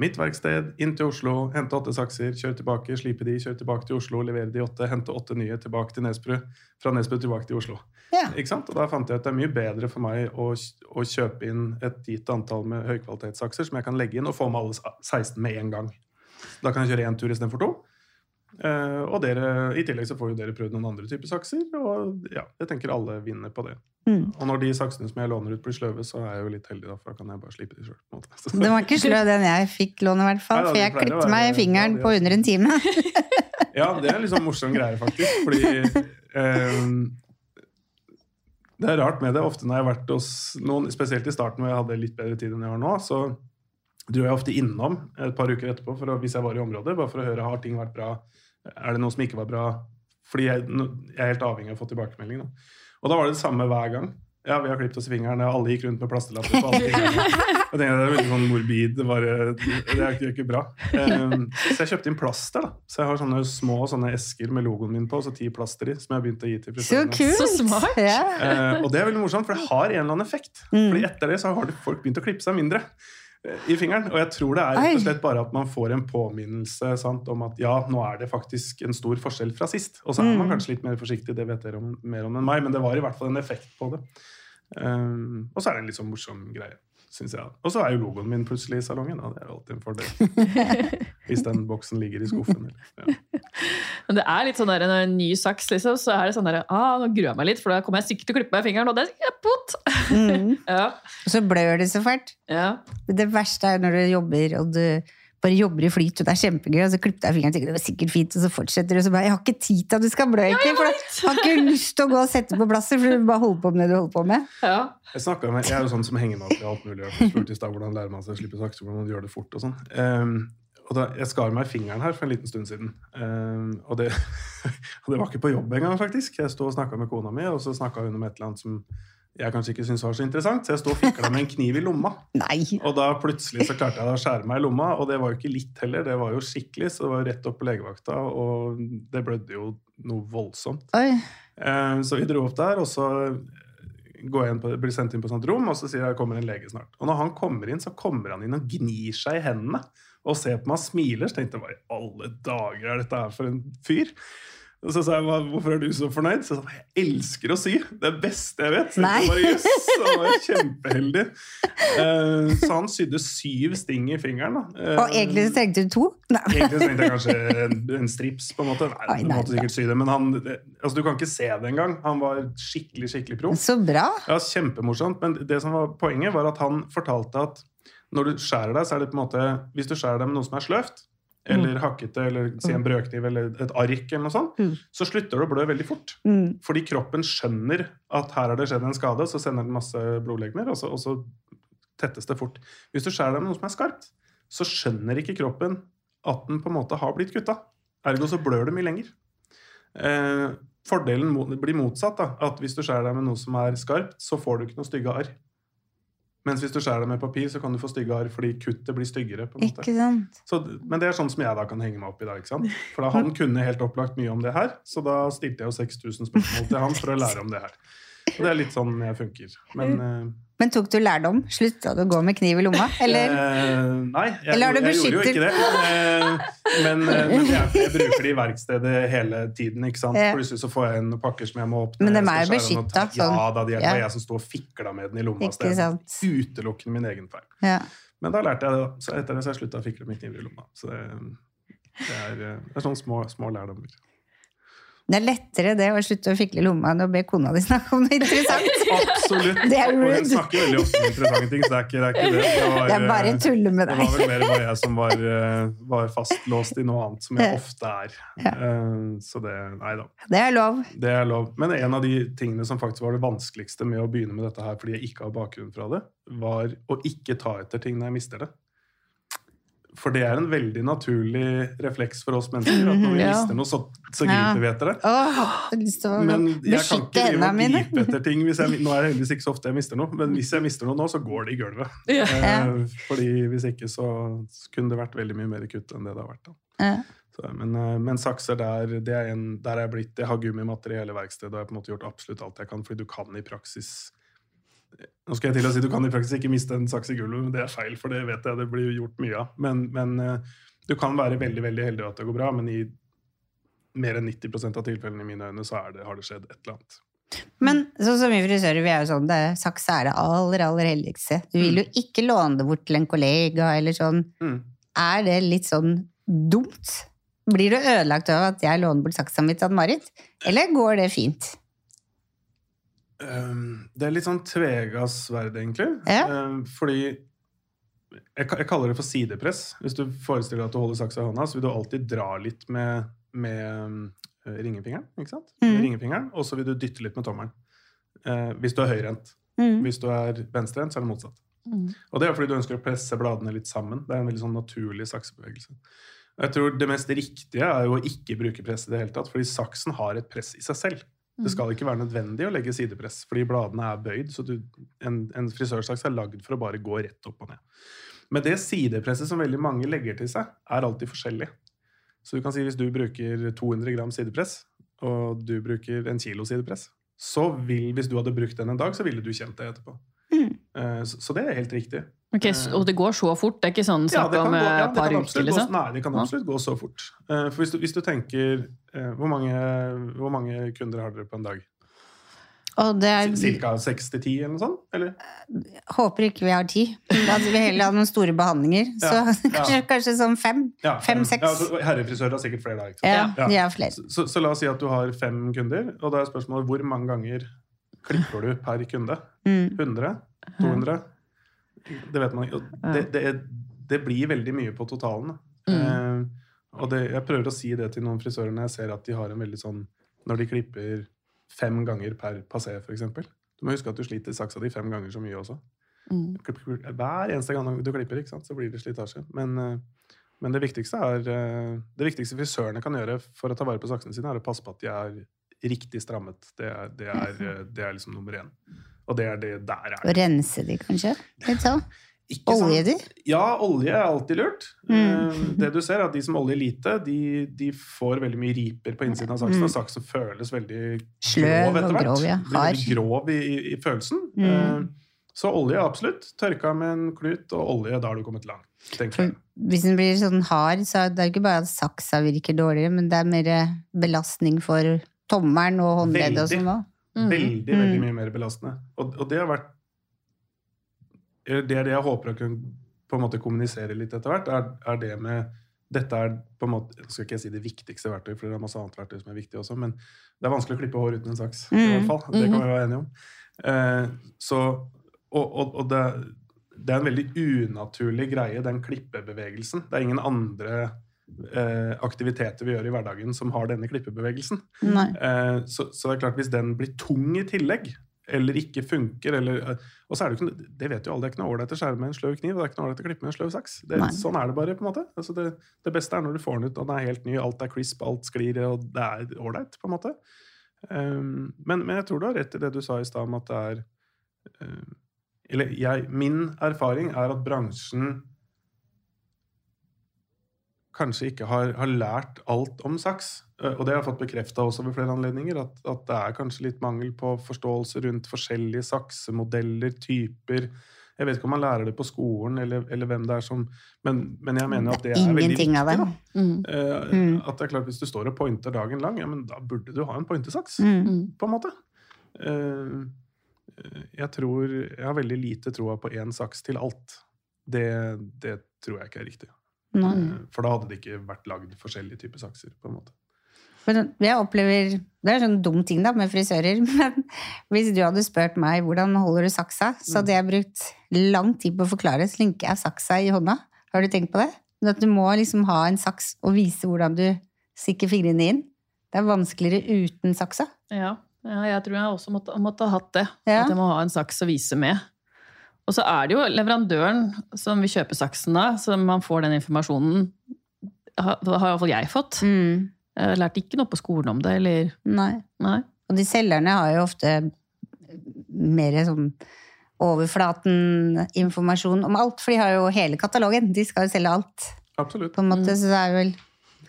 mitt verksted inn til Oslo, hente åtte sakser, kjøre tilbake, slipe de, kjøre tilbake til Oslo, levere de åtte, hente åtte nye tilbake til Nesbru, fra Nesbru tilbake til Oslo. Ja. Ikke sant? Og da fant jeg at det er mye bedre for meg å, å kjøpe inn et gitt antall med høykvalitetssakser som jeg kan legge inn og få med alle 16 med en gang. Da kan jeg kjøre én tur istedenfor to. Eh, og dere, I tillegg så får jo dere prøvd noen andre typer sakser, og ja, jeg tenker alle vinner på det. Mm. Og når de saksene som jeg låner ut, blir sløve, så er jeg jo litt heldig, da, for da kan jeg bare slippe de sjøl. Den var ikke sløv, den jeg fikk låne, i hvert fall. Nei da, For jeg klippet være- meg i fingeren ja, på er- under en time. Ja, det er en sånn morsom greie, faktisk. Fordi eh, Det er rart med det. Ofte når jeg har vært hos noen, spesielt i starten hvor jeg hadde litt bedre tid enn jeg har nå, så dro jeg ofte innom et par uker etterpå for å, hvis jeg var i området, bare for å høre har ting vært bra. Er det noe som ikke var bra? Fordi jeg, jeg er helt avhengig av å få tilbakemelding. Da. Og da var det det samme hver gang. Ja, vi har klippet oss i fingeren. og Alle gikk rundt med plasterlapper på alle fingrene. Jeg tenkte, Det er veldig sånn morbid. Det, bare, det er ikke, ikke bra. Um, så jeg kjøpte inn plaster. da. Så jeg har sånne små sånne esker med logoen min på, og så ti plaster i, som jeg har begynt å gi til Så kult! Så smart. Eh, og det er veldig morsomt, for det har en eller annen effekt. Mm. Fordi etter det så har folk begynt å klippe seg mindre i fingeren. Og jeg tror det er rett og slett bare at man får en påminnelse sant, om at ja, nå er det faktisk en stor forskjell fra sist. Og så er man Mm. kanskje litt mer forsiktig, det vet dere om, mer om enn meg, men det var i hvert fall en effekt på det. Um, og så er det en litt sånn morsom greie, syns jeg. Og så er jo logoen min plutselig i salongen. Og det er jo alltid en fordel. Hvis den boksen ligger i skuffen. Eller, ja. Men det er litt sånn der, når en ny saks, liksom, så er det sånn der, ah, nå gruer jeg meg litt, for da kommer jeg sikkert til å klippe meg i fingeren, og det er pott! Mm. Ja, Og så blør det så fælt. ja. Det verste er når du jobber, og du bare jobber i flyt, og det er kjempegøy, og så klipper jeg fingeren, og tenkte det var sikkert fint, og så fortsetter du, og så bare, jeg har ikke tid til at du skal blø, egentlig, for jeg har ikke lyst til å gå og sette på plasser, for du bare holder på med det du holder på med. ja. Jeg, med, jeg er jo sånn som henger meg opp i alt mulig. Jeg spurte i stad hvordan lærer man seg å slippe sakser, hvordan man gjør det fort og sånn. Um, og da, jeg skar meg i fingeren her for en liten stund siden. Um, og, det, og det var ikke på jobb engang, faktisk. Jeg sto og snakka med kona mi, og så snakka hun om et eller annet som jeg kanskje ikke syntes var så interessant, så jeg sto og fikla med en kniv i lomma. Nei. Og da plutselig så klarte jeg å skjære meg i lomma, og det var jo ikke litt heller, det var jo skikkelig, så det var jo rett opp på legevakta, og det blødde jo noe voldsomt. Oi. Eh, Så vi dro opp der, og så går jeg inn på, blir sendt inn på et sånt rom, og så sier jeg kommer en lege snart. Og når han kommer inn, så kommer han inn og gnir seg i hendene og ser på meg og smiler. Så tenkte jeg hva i alle dager er dette her for en fyr? Og så sa jeg hvorfor er du så fornøyd? Så sa jeg jeg elsker å sy. Det er det beste jeg vet. Nei. jeg bare, yes, han var kjempeheldig. Eh, Så han sydde syv sting i fingeren. Og egentlig så trengte du to. Nei. Egentlig så tenkte jeg kanskje en, en strips, på en måte. Nei, Oi, du nei, måtte sikkert sy det, men han, altså, du kan ikke se det engang. Han var skikkelig, skikkelig proff. Så bra. Ja, Kjempemorsomt. Men det som var poenget, var at han fortalte at når du skjærer deg, så er det på en måte Hvis du skjærer deg med noe som er sløvt, eller hakkete, eller si en brødkniv eller et ark, eller noe sånt, Mm. så slutter det å blø veldig fort. Mm. Fordi kroppen skjønner at her har det skjedd en skade, så sender den masse blodlegemer, og så, og så tettes det fort. Hvis du skjærer deg med noe som er skarpt, så skjønner ikke kroppen at den på en måte har blitt kutta. Ergo så blør det mye lenger. Eh, fordelen blir motsatt. da, at Hvis du skjærer deg med noe som er skarpt, så får du ikke noe stygge arr. Mens hvis du skjærer det med papir, så kan du få stygge arr fordi kuttet blir styggere. på en måte. Ikke sant? Så, men det er sånn som jeg da kan henge meg opp i. da, ikke sant? For da han kunne helt opplagt mye om det her, så da stilte jeg jo 6000 spørsmål til han for å lære om det her. Og det er litt sånn jeg funker. Men eh, Men tok du lærdom? Slutta du å gå med kniv i lomma? Eller? eh, Nei, jeg, Eller jeg, jeg gjorde jo ikke det. Eh, men eh, men jeg, jeg bruker det i verkstedet hele tiden. ikke sant? Plutselig så får jeg en pakker som jeg må åpne. Men de er meg jo noe beskyttet, Ja, sånn. da, det Ja. jeg som sto og fikla med den i lomma. så det er utelukkende min egen feil. Ja. Men da lærte jeg det. da. Så etter det så jeg slutta å fikle med kniver i lomma. Så det, det, er, eh, det er sånne små, små lærdommer. Det er lettere det å slutte å fikle lomma enn å be kona di snakke om noe interessant. Absolutt. Det er rude. Og hun snakker veldig ofte om interessante ting, så det er ikke det. Er ikke det. Det, var, Det er bare eh, tulle med Det var vel mer bare jeg som var, eh, var fastlåst i noe annet, som jeg ofte er. Ja. Eh, Så det Nei da. Det er lov. Det er lov. Men en av de tingene som faktisk var det vanskeligste med å begynne med dette her, fordi jeg ikke har bakgrunn fra det, var å ikke ta etter ting når jeg mister det. For det er en veldig naturlig refleks for oss mennesker. At når vi Ja. mister noe, så, så Ja. griper vi etter det. Åh, jeg Men jeg kan ikke drive og gripe etter ting. Hvis jeg, nå er det heldigvis ikke så ofte jeg mister noe, men hvis jeg mister noe nå, så går det i gulvet. Ja. Eh, fordi hvis ikke så kunne det vært veldig mye mer kutt enn det det har vært. Da. Ja. Så, men, eh, men sakser der, det er en, der er jeg blitt Jeg har gummimatter i hele verkstedet, og jeg har på en måte gjort absolutt alt jeg kan, fordi du kan i praksis Nå skal jeg til å si du kan i praksis ikke miste en saks i gulvet, men det er feil, for det vet jeg det blir gjort mye av. Men, men eh, du kan være veldig veldig heldig at det går bra, men i mer enn 90% av tilfellene i mine øyne så er det, har det skjedd et eller annet. Men sånn som vi frisører, vi er jo sånn, det saks er det aller, aller heldigste. Du vil jo ikke låne det bort til en kollega, eller sånn. Mm. Er det litt sånn dumt? Blir du ødelagt av at jeg låner bort saksa mi til Ann-Marit? Eller går det fint? Um, det er litt sånn tvegas sverd, egentlig. Ja. Um, fordi jeg, jeg kaller det for sidepress. Hvis du forestiller deg at du holder saksa i hånda, så vil du alltid dra litt med, med um, ringefingeren. ikke sant? Med Mm. ringefingeren, Og så vil du dytte litt med tommelen. Eh, hvis du er høyrehendt. Mm. Hvis du er venstrehendt, så er det motsatt. Mm. Og det er fordi du ønsker å presse bladene litt sammen. Det er en veldig sånn naturlig saksebevegelse. Jeg tror Det mest riktige er jo å ikke bruke press i det hele tatt, fordi saksen har et press i seg selv. Det skal ikke være nødvendig å legge sidepress, fordi bladene er bøyd. så du, En, en frisørsaks er lagd for å bare gå rett opp og ned. Men det sidepresset som veldig mange legger til seg, er alltid forskjellig. Så du kan si hvis du bruker 200 gram sidepress, og du bruker en kilo sidepress, så vil, hvis du hadde brukt den en dag, så ville du kjent det etterpå. Mm. Eh, Så, så det er helt riktig. Ok, Og det går så fort? Det er ikke sånn Ja, snakk kan om eh, ja, par uker, absolutt gå- liksom? Nei, det kan absolutt gå så fort. Eh, For hvis du, hvis du tenker eh, hvor mange, hvor mange kunder har dere på en dag? Og det er, Cirka seks til ti, eller noe sånt? Eller? håper ikke vi har tid. Da vil vi heller ha noen store behandlinger. Så Ja, ja. kanskje, kanskje sånn fem. Ja, Fem, seks. Ja, herrefrisører har sikkert flere da, ikke sant? Ja, Ja. de har flere. Så, så, så la oss si at du har fem kunder, og da er spørsmålet hvor mange ganger klipper du per kunde? Mm. 100? 200? Det vet man ikke. Det, det, det blir veldig mye på totalen. Mm. Eh, og det, jeg prøver å si det til noen frisører når jeg ser at de har en veldig sånn Når de klipper fem ganger per passé, f.eks. Du må huske at du sliter saksa di fem ganger så mye også. Mm. Hver eneste gang du klipper, ikke sant, så blir det slitasje. Men, eh, men det viktigste er eh, Det viktigste frisørene kan gjøre for å ta vare på saksene sine, er å passe på at de er riktig strammet. Det er, det er, eh, det er liksom nummer én. Og det er det der er Og rense de, kanskje? Litt sånn. Olje de? Ja, olje er alltid lurt. Mm. Eh, Det du ser, er at de som oljer lite, de, de får veldig mye riper på innsiden av saksen. Mm. Og saksen føles veldig Sløv grov etter hvert. grov, ja. Hard. grov i, i, følelsen. Mm. Eh, Så olje, absolutt. Tørka med en klut, og olje, da har du kommet langt. hvis den blir sånn hard, så er det ikke bare at saksa virker dårligere, men det er mer belastning for tommelen og håndleddet og sånn òg. Mm. Veldig, veldig mye mer belastende. Og, og det har vært Det er det jeg håper å kunne på en måte kommunisere litt etter hvert, er, er det med dette er på en måte, skal ikke jeg si det viktigste verktøyet, for det er masse annet verktøy som er viktig også, men det er vanskelig å klippe hår uten en saks. i Mm. hvert fall. Det kan vi være enige om. Eh, så, og og, og det, det er en veldig unaturlig greie, den klippebevegelsen. Det er ingen andre eh, aktiviteter vi gjør i hverdagen som har denne klippebevegelsen. Eh, så, så det er klart, hvis den blir tung i tillegg, eller ikke funker, eller eh, Og så er det ikke noe- Det vet jo alle, det er ikke noe ålreit å skjære med en sløv kniv, og det er ikke noe ålreit å klippe med en sløv saks. Det, sånn er det bare, på en måte. Altså det, det beste er når du får den ut, og den er helt ny, alt er crisp, alt sklir, og det er ålreit, på en måte. Um, men, men jeg tror du har rett i det du sa i stad om at det er uh, Eller jeg, min erfaring er at bransjen kanskje ikke har, har lært alt om saks. Eh, Og det har jeg fått bekrefta også ved flere anledninger, at, at det er kanskje litt mangel på forståelse rundt forskjellige saksemodeller, typer. Jeg vet ikke om man lærer det på skolen, eller, eller hvem det er som Men, men jeg mener at det er veldig viktig. Av det. Mm. Eh, Mm. At det er klart Hvis du står og pointer dagen lang, ja, men da burde du ha en pointesaks. Mm. Mm. På en måte. Eh, jeg tror Jeg har veldig lite troa på én saks til alt. Det, det tror jeg ikke er riktig. Eh, For da hadde det ikke vært lagd forskjellige typer sakser. på en måte. Men jeg opplever Det er en sånn dum ting da med frisører, men hvis du hadde spurt meg hvordan holder du saksa, så hadde jeg brukt lang tid på å forklare. slinker jeg saksa i hånda. Har du tenkt på det? At du må liksom ha en saks og vise hvordan du stikker fingrene inn. Det er vanskeligere uten saksa. Ja, ja jeg tror jeg også måtte, måtte ha hatt det. Ja. At jeg må ha en saks å vise med. Og så er det jo leverandøren som vil kjøpe saksen av, så man får den informasjonen. Det har iallfall jeg fått. Mm. Jeg lærte ikke noe på skolen om det, eller Nei. Nei. Og de selgerne har jo ofte mer sånn overflaten-informasjon om alt, for de har jo hele katalogen. De skal jo selge alt, Absolutt. på en måte, så det er vel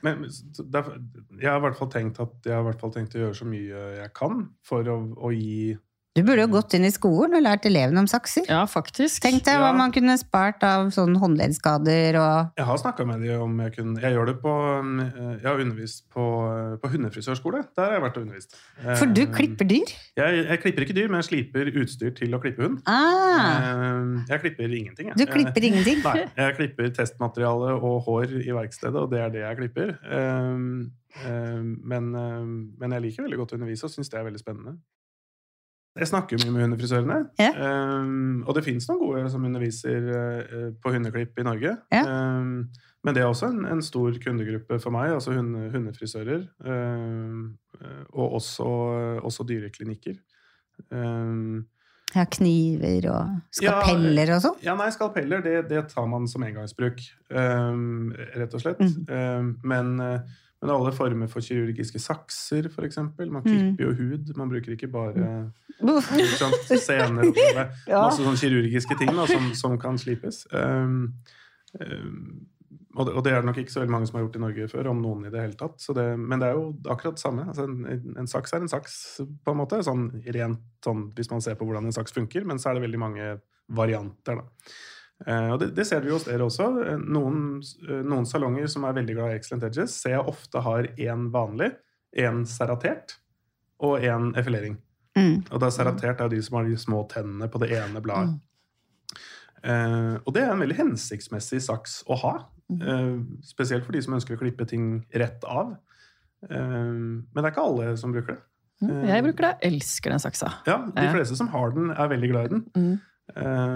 Men men, derfor, jeg har i hvert fall tenkt at jeg har i hvert fall tenkt å gjøre så mye jeg kan for å, å gi Du burde jo gått inn i skolen og lært elevene om sakser. Ja, faktisk. Tenk deg hva Ja. man kunne spart av sånn håndleddskader og Jeg har snakka med dem om jeg kunne Jeg gjør det på eh, Jeg har undervist på, på hundefrisørskole. Der har jeg vært og undervist. For du Eh, klipper dyr? Jeg, jeg klipper ikke dyr, men jeg sliper utstyr til å klippe hund. Ah, Eh, Jeg klipper ingenting. jeg. du klipper ingenting? Nei, jeg klipper testmateriale og hår i verkstedet, og det er det jeg klipper. Men, men jeg liker veldig godt å undervise og syns det er veldig spennende. Jeg snakker mye med hundefrisørene, Ja. um, og det fins noen gode som underviser uh, på hundeklipp i Norge. Ja. Um, men det er også en, en stor kundegruppe for meg, altså hunde, hundefrisører. Um, uh, og også, også dyreklinikker. Ja, kniver og skapeller og sånn? ja, nei, skalpeller det, det tar man som engangsbruk, rett og slett. Mm. Men, eh, men alle former for kirurgiske sakser, eksempel. Man Mm. klipper jo hud. Man bruker ikke bare sant, sener og masse sånne kirurgiske ting da, som, som kan slipes. Um, um, og, det, og det er det nok ikke så veldig mange som har gjort i Norge før, om noen i det hele tatt. Så det, men det er jo akkurat det samme. Altså, en, en saks er en saks, på en måte. Sånn rent sånn, hvis man ser på hvordan en saks funker. Men så er det veldig mange varianter, da. Eh, og det, det ser vi hos dere også. Eh, Noen, eh, noen salonger som er veldig glad i Excellent Edges, ser jeg ofte har én vanlig, én serratert og én effilering. Mm. Og da serratert er de som har de små tennene på det ene bladet. Eh, og det er en veldig hensiktsmessig saks å ha. Eh, spesielt for de som ønsker å klippe ting rett av. Eh, men det er ikke alle som bruker det. Mm, Jeg bruker det. Jeg elsker den saksa. Ja, De fleste som har den, er veldig glad i den. Mm. Eh,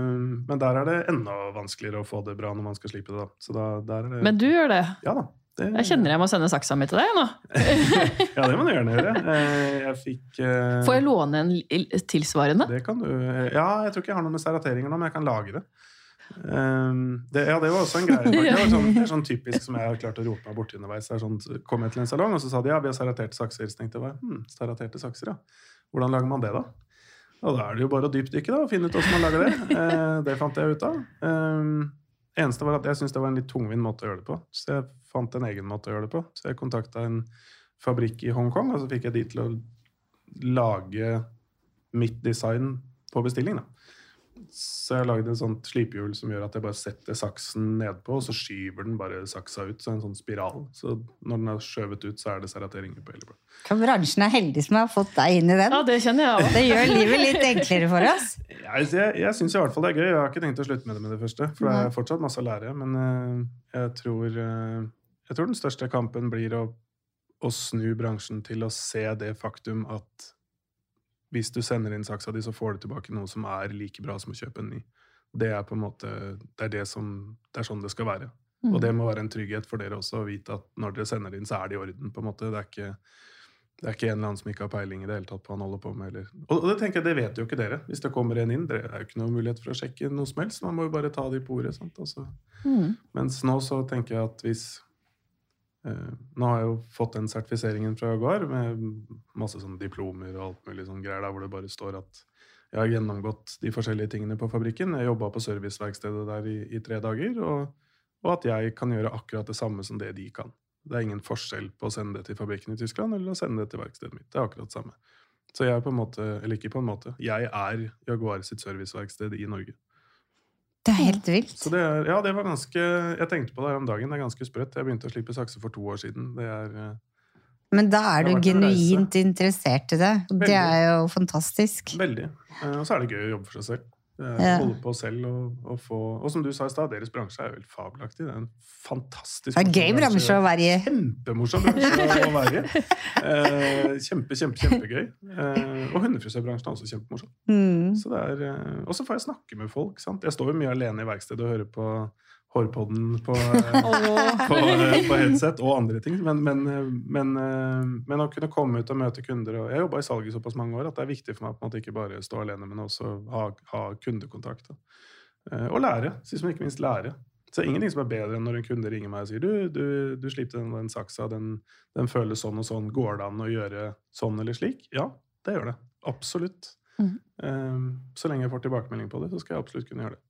men der er det enda vanskeligere å få det bra når man skal slippe det. da. Det Men du gjør det. Ja da. Det, Jeg kjenner jeg må sende saksa mi til deg nå. ja, det må du gjerne gjøre. Eh, jeg fikk uh... Får jeg låne en tilsvarende? Det kan du. Ja, jeg tror ikke jeg har noe med serrateringer nå, men jeg kan lage det. Um, det, ja, det var også en greie. Det, var sånn, det er sånn typisk som jeg har klart å rope meg borti underveis. Er Sånn, kom jeg til en salong, og så sa de ja, vi har serraterte sakser. Så tenkte jeg hm, serraterte sakser, ja. Hvordan lager man det, da? Og da er det jo bare å dypdykke da, og finne ut hvordan man lager det. Eh, det fant jeg ut av. Eh, eneste var at jeg syntes det var en litt tungvint måte å gjøre det på. Så jeg fant en egen måte å gjøre det på. Så jeg kontakta en fabrikk i Hongkong, og så fikk jeg de til å lage mitt design på bestilling. da. Så jeg har lagd et sånt slipehjul som gjør at jeg bare setter saksen nedpå, og så skyver den bare saksa ut, så en sånn spiral. Så når den er skjøvet ut, så er det serrateringer på hele. For bransjen er heldig som har fått deg inn i den. Ja, det kjenner jeg også. Det gjør livet litt enklere for oss. Jeg, jeg, jeg syns i hvert fall det er gøy. Jeg har ikke tenkt å slutte med det med det første, for det er fortsatt masse å lære. Men eh, jeg, tror, eh, jeg tror den største kampen blir å, å snu bransjen til å se det faktum at hvis du sender inn saksa di, så får du tilbake noe som er like bra som å kjøpe en ny. Det er på en måte, det er, det som, det er sånn det skal være. Og det må være en trygghet for dere også å vite at når dere sender inn, så er det i orden. på en måte. Det er ikke, det er ikke en eller annen som ikke har peiling i det hele tatt på hva han holder på med. Eller. Og, og det tenker jeg, det vet jo ikke dere. Hvis det kommer en inn, det er jo ikke noen mulighet for å sjekke noe som helst. Man må jo bare ta de på ordet. Sant? Altså. Mm. Mens nå så tenker jeg at hvis Nå har jeg jo fått den sertifiseringen fra Jaguar med masse sånne diplomer og alt mulig sånn greier der hvor det bare står at jeg har gjennomgått de forskjellige tingene på fabrikken. Jeg jobba på serviceverkstedet der i, i tre dager. Og, og at jeg kan gjøre akkurat det samme som det de kan. Det er ingen forskjell på å sende det til fabrikken i Tyskland eller å sende det til verkstedet mitt. Det er akkurat det samme. Så jeg er på en måte, eller ikke på en måte, jeg er Jaguar sitt serviceverksted i Norge. Det er helt vilt. Så det er, ja, det var ganske Jeg tenkte på det her om dagen. Det er ganske sprøtt. Jeg begynte å slippe sakse for to år siden. Det er eh, Men da er du genuint interessert i det. Det er jo fantastisk. veldig. Eh, Og så er det gøy å jobbe for seg selv. Er Ja. holde på selv og, og få Og som du sa i stad, deres bransje er jo helt fabelaktig. Det er en fantastisk Det er en gøy bransje å være i. Kjempemorsom bransje å være i. Eh, kjempe, kjempe, kjempegøy. Eh, og hundefrisørbransjen er også kjempemorsom. Mm. Eh, og så får jeg snakke med folk. Sant? Jeg står jo mye alene i verkstedet og hører på Hårpodden på, på, på headset og andre ting. Men, men, men, eh, men å kunne komme ut og møte kunder og Jeg jobba i salget i såpass mange år at det er viktig for meg på en måte ikke bare stå alene, men også ha, ha kundekontakt. Eh, Og lære. Sist, men ikke minst lære. Så det er ingenting som er bedre enn når en kunde ringer meg og sier du, du, du slipte den, den saksa, den, den føles sånn og sånn. Går det an å gjøre sånn eller slik? Ja, det gjør det. Absolutt. Mm. Eh, Så lenge jeg får tilbakemelding på det, så skal jeg absolutt kunne gjøre det.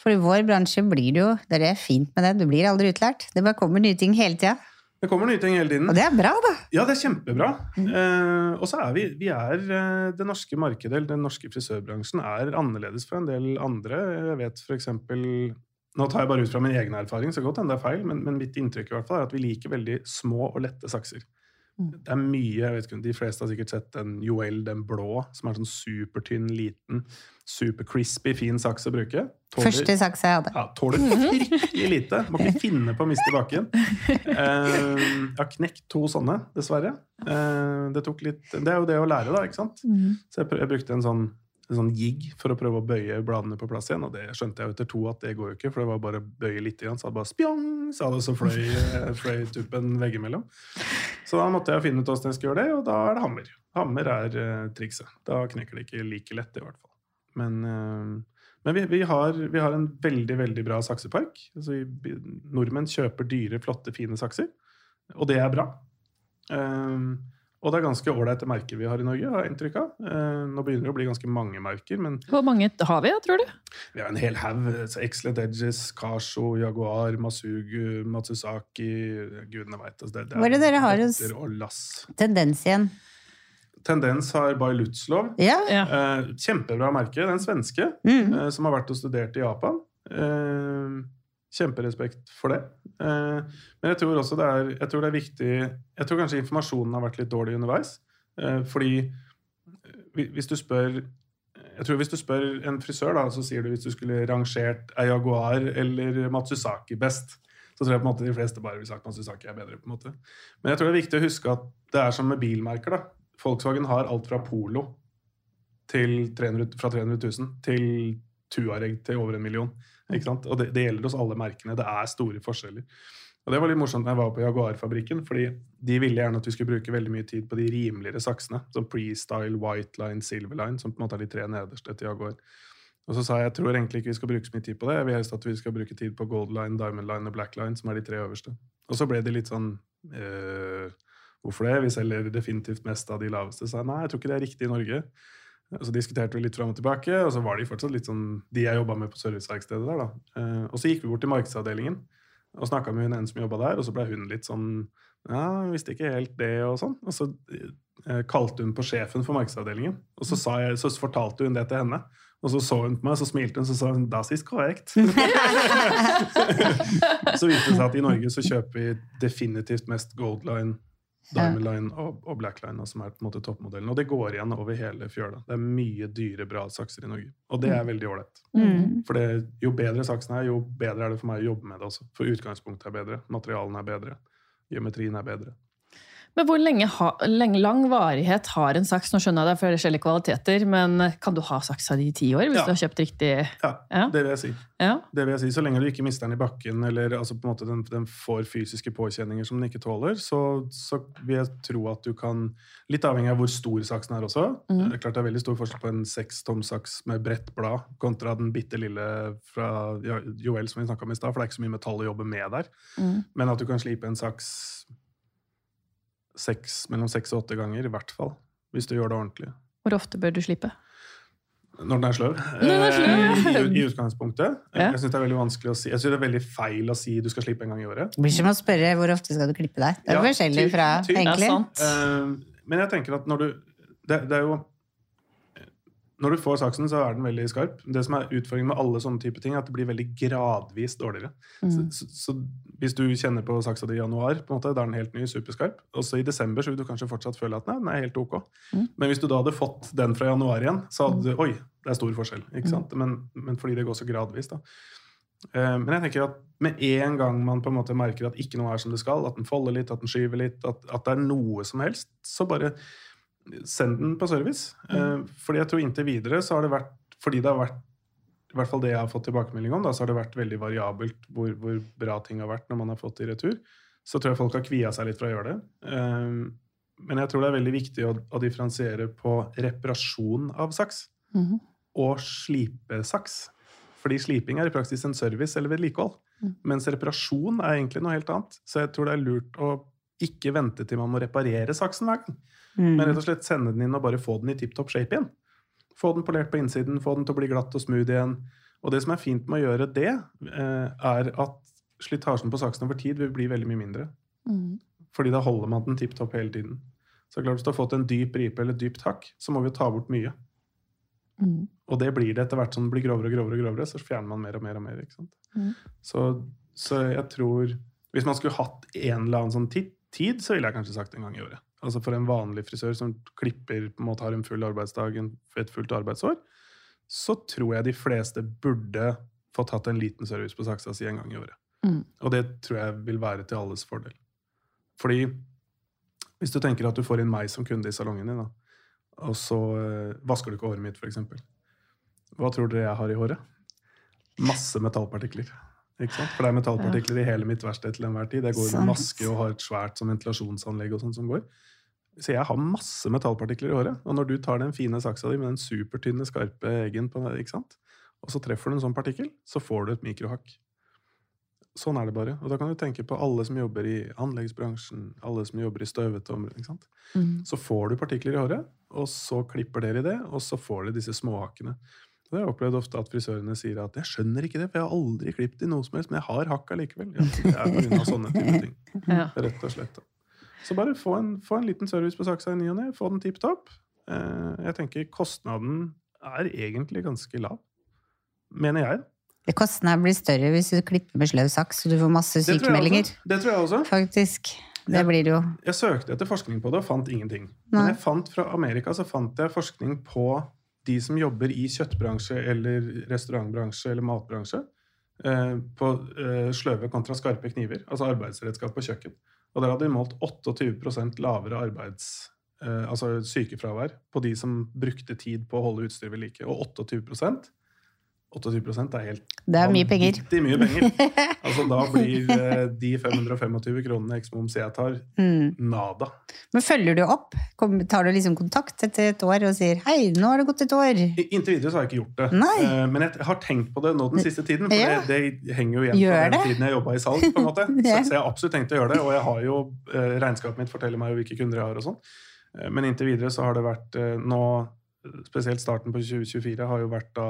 For i vår bransje blir det jo Det er fint med det. Du blir aldri utlært. Det bare kommer nye ting hele tida. Det kommer nye ting hele tiden. Og det er bra, da. Ja, det er kjempebra. Mm. Eh, og så er vi, vi er eh, Det norske markedet, eller den norske frisørbransjen, er annerledes fra en del andre. Jeg vet eksempel Nå tar jeg bare ut fra min egen erfaring, så godt hende det er feil, men, men mitt inntrykk i hvert fall er at vi liker veldig små og lette sakser. Mm. Det er mye, jeg vet ikke, De fleste har sikkert sett den Joel, den blå, som er sånn supertynn, liten, super-crispy, fin saks å bruke. Tåler- Første saks jeg hadde. ja, tåler fryktelig lite. Må ikke finne på å miste bakken. Eh, jeg har knekt to sånne, dessverre. Eh, det, tok litt, det er jo det å lære, da. ikke sant? Så jeg, jeg brukte en sånn, en sånn jig for å prøve å bøye bladene på plass igjen. Og det skjønte jeg jo etter to at det går jo ikke, for det var bare å bøye litt, igjen, så det bare spjong, sa det, så fløy, fløy tuppen veggimellom. Så da måtte jeg finne ut hvordan jeg skulle gjøre det, og da er det hammer. Hammer er uh, trikset. Da knekker det ikke like lett, i hvert fall. Men, uh, men vi, vi, har, vi har en veldig, veldig bra saksepark. Altså, vi, nordmenn kjøper dyre, flotte, fine sakser, og det er bra. Eh, og det er ganske ålreite merker vi har i Norge, har jeg inntrykk av. Eh, nå begynner det å bli ganske mange merker, men Hvor mange har vi, tror du? vi har en hel haug. så Excellent Edges, Kasho, Jaguar, Masugu, Matsusaki Gudene veit. Altså, det, Hva er det dere har hos-. Tendens igjen. Tendens har By Lutzlov. Ja. Ja. Eh, kjempebra merke. Den svenske, Mm. eh, som har vært og studert i Japan. Kjemperespekt for det. Eh, men jeg tror også det er, jeg tror det er viktig Jeg tror kanskje informasjonen har vært litt dårlig underveis. Eh, fordi eh, hvis du spør jeg tror Hvis du spør en frisør, da, så sier du hvis du skulle rangert ei Jaguar eller Matsusaki best, så tror jeg på en måte de fleste bare ville sagt Matsusaki er bedre. på en måte. Men jeg tror det er viktig å huske at det er som med bilmerker. da. Volkswagen har alt fra Polo til 300, fra 300 000 til Tuareg til over en million. Ikke sant? Og det, det gjelder hos alle merkene. Det er store forskjeller. Og det var litt morsomt når jeg var på Jaguar-fabrikken, fordi de ville gjerne at vi skulle bruke veldig mye tid på de rimeligere saksene, som Pre-Style, White Line, Silver Line, som på en måte er de tre nederste til Jaguar. Og så sa jeg jeg tror egentlig ikke vi skal bruke så mye tid på det. Jeg vil helst at vi skal bruke tid på Gold Line, Diamond Line og Black Line, som er de tre øverste. Og så ble det litt sånn øh, Hvorfor det? Vi selger definitivt mest av de laveste. Så jeg nei, jeg tror ikke det er riktig i Norge. Og Så diskuterte vi litt fram og tilbake, og så var de fortsatt litt sånn de jeg jobba med på serviceverkstedet der. da. Eh, og så gikk vi bort til markedsavdelingen og snakka med hun ene som jobba der, og så ble hun litt sånn ja, visste ikke helt det, og sånn. Og så eh, kalte hun på sjefen for markedsavdelingen, og så, sa jeg, så fortalte hun det til henne. Og så så hun på meg, så smilte hun, så sa hun 'das ist korrekt'. så viste det seg at i Norge så kjøper vi definitivt mest Gold Line, Diamond Line og, og Black Line, som er på en måte toppmodellen. Og det går igjen over hele fjøla. Det er mye dyre, bra sakser i Norge. Og det er veldig ålreit. Mm. For det, jo bedre saksen er, jo bedre er det for meg å jobbe med det også. For utgangspunktet er bedre, materialene er bedre, geometrien er bedre. Men hvor lenge, lang varighet har en saks? Nå skjønner jeg det er forskjellige kvaliteter, men kan du ha saksa di i ti år hvis Ja. du har kjøpt riktig Ja, Ja. det vil jeg si. Ja. Det vil jeg si. Så lenge du ikke mister den i bakken, eller altså på en måte den, den får fysiske påkjenninger som den ikke tåler, så, så vil jeg tro at du kan Litt avhengig av hvor stor saksen er også. Mm. Det er klart det er veldig stor forskjell på en sekstomsaks med bredt blad kontra den bitte lille fra Joel som vi snakka om i stad, for det er ikke så mye metall å jobbe med der. Mm. Men at du kan slipe en saks seks, mellom seks og åtte ganger, i hvert fall. Hvis du gjør det ordentlig. Hvor ofte bør du slippe? Når den er sløv. Den er sløv. Eh, I, I utgangspunktet. Ja. Jeg syns det er veldig vanskelig å si. Jeg synes det er veldig feil å si du skal slippe en gang i året. Det blir som å spørre hvor ofte skal du klippe deg. Det er Ja, forskjellig fra, egentlig. er sant. Eh, men jeg tenker at når du det, det er jo når du får saksen, så er den veldig skarp. Det som er utfordringen med alle sånne type ting, er at det blir veldig gradvis dårligere. Mm. Så, så, så hvis du kjenner på saksa di i januar, på en måte, da er den helt ny, superskarp. Og så i desember så vil du kanskje fortsatt føle at nei, den er helt ok. Mm. Men hvis du da hadde fått den fra januar igjen, så hadde du Oi, det er stor forskjell. ikke Mm. sant? Men, men fordi det går så gradvis, da. Eh, Men jeg tenker at med en gang man på en måte merker at ikke noe er som det skal, at den folder litt, at den skyver litt, at, at det er noe som helst, så bare send den på service. Eh, Fordi jeg tror inntil videre så har det vært Fordi det har vært i hvert fall det jeg har fått tilbakemelding om, da, så har det vært veldig variabelt hvor, hvor bra ting har vært når man har fått det i retur. Så tror jeg folk har kvia seg litt for å gjøre det. Eh, Men jeg tror det er veldig viktig å, å differensiere på reparasjon av saks mm. og slipesaks. Fordi sliping er i praksis en service eller vedlikehold. Mm. Mens reparasjon er egentlig noe helt annet. Så jeg tror det er lurt å ikke vente til man må reparere saksen hver gang. Mm. Men rett og slett sende den inn og bare få den i tipp topp shape igjen. Få den polert på innsiden, få den til å bli glatt og smooth igjen. Og det som er fint med å gjøre det, eh, er at slitasjen på saksen over tid vil bli veldig mye mindre. Mm. Fordi da holder man den tipp topp hele tiden. Så klart Hvis du har fått en dyp ripe eller et dypt hakk, så må vi jo ta bort mye. Mm. Og det blir det etter hvert som det blir grovere og grovere, og grovere, så fjerner man mer og mer. og mer, ikke sant? Mm. Så, så jeg tror Hvis man skulle hatt en eller annen sånn ti- tid, så ville jeg kanskje sagt en gang i året. Altså For en vanlig frisør som klipper på en måte har en full arbeidsdag, et fullt arbeidsår, så tror jeg de fleste burde fått hatt en liten service på saksa si en gang i året. Mm. Og det tror jeg vil være til alles fordel. Fordi hvis du tenker at du får inn meg som kunde i salongen din, da, og så eh, vasker du ikke håret mitt, f.eks. Hva tror dere jeg har i håret? Masse metallpartikler. Ikke sant? For det er metallpartikler i hele mitt verksted til enhver tid. Jeg går med maske og har et svært sånn ventilasjonsanlegg og sånn som går. Så jeg har masse metallpartikler i håret. Og når du tar den fine saksa di med den supertynne, skarpe eggen på ikke sant? og så treffer du en sånn partikkel, så får du et mikrohakk. Sånn er det bare. Og da kan du tenke på alle som jobber i anleggsbransjen, alle som jobber i støvete områder. Mm. Så får du partikler i håret, og så klipper dere i det, og så får du disse småhakkene. Og jeg opplevd ofte at frisørene sier at 'jeg skjønner ikke det, for jeg har aldri klippet i noe som helst, men jeg har hakk allikevel'. Ja, det er på grunn av sånne type ting. Ja. Rett og slett. da. Så bare få en, få en liten service på saksa i ny og ne, få den tipp topp. Eh, jeg tenker kostnaden er egentlig ganske lav. Mener jeg. Det Kostnadene blir større hvis du klipper med sløv saks, så du får masse Det tror jeg sykemeldinger. også. Det tror jeg også. Faktisk. Det blir det jo. Jeg søkte etter forskning på det og fant ingenting. Nei. Men jeg fant fra Amerika så fant jeg forskning på de som jobber i kjøttbransje eller restaurantbransje eller matbransje. Eh, på eh, sløve kontra skarpe kniver, altså arbeidsredskap på kjøkken. Og der hadde de målt 28% lavere arbeids, eh, altså sykefravær på de som brukte tid på å holde utstyret ved like. Og 28 28% er helt Det er mye penger. mye penger. Altså Da blir eh, de 525 kronene eksmoms jeg tar, Mm. nada. Men følger du opp? Tar du liksom kontakt etter et år og sier 'hei, nå har det gått et år'? Inntil videre så har jeg ikke gjort det. Nei. Eh, Men jeg har tenkt på det nå den siste tiden. For Ja. det, det henger jo igjen Gjør fra den det? tiden jeg jobba i salg. på en måte. Så, så jeg har absolutt tenkt å gjøre det. Og jeg har jo, eh, regnskapet mitt forteller meg jo hvilke kunder jeg har. og sånn. Men inntil videre så har det vært nå Spesielt starten på 2024 har jo vært da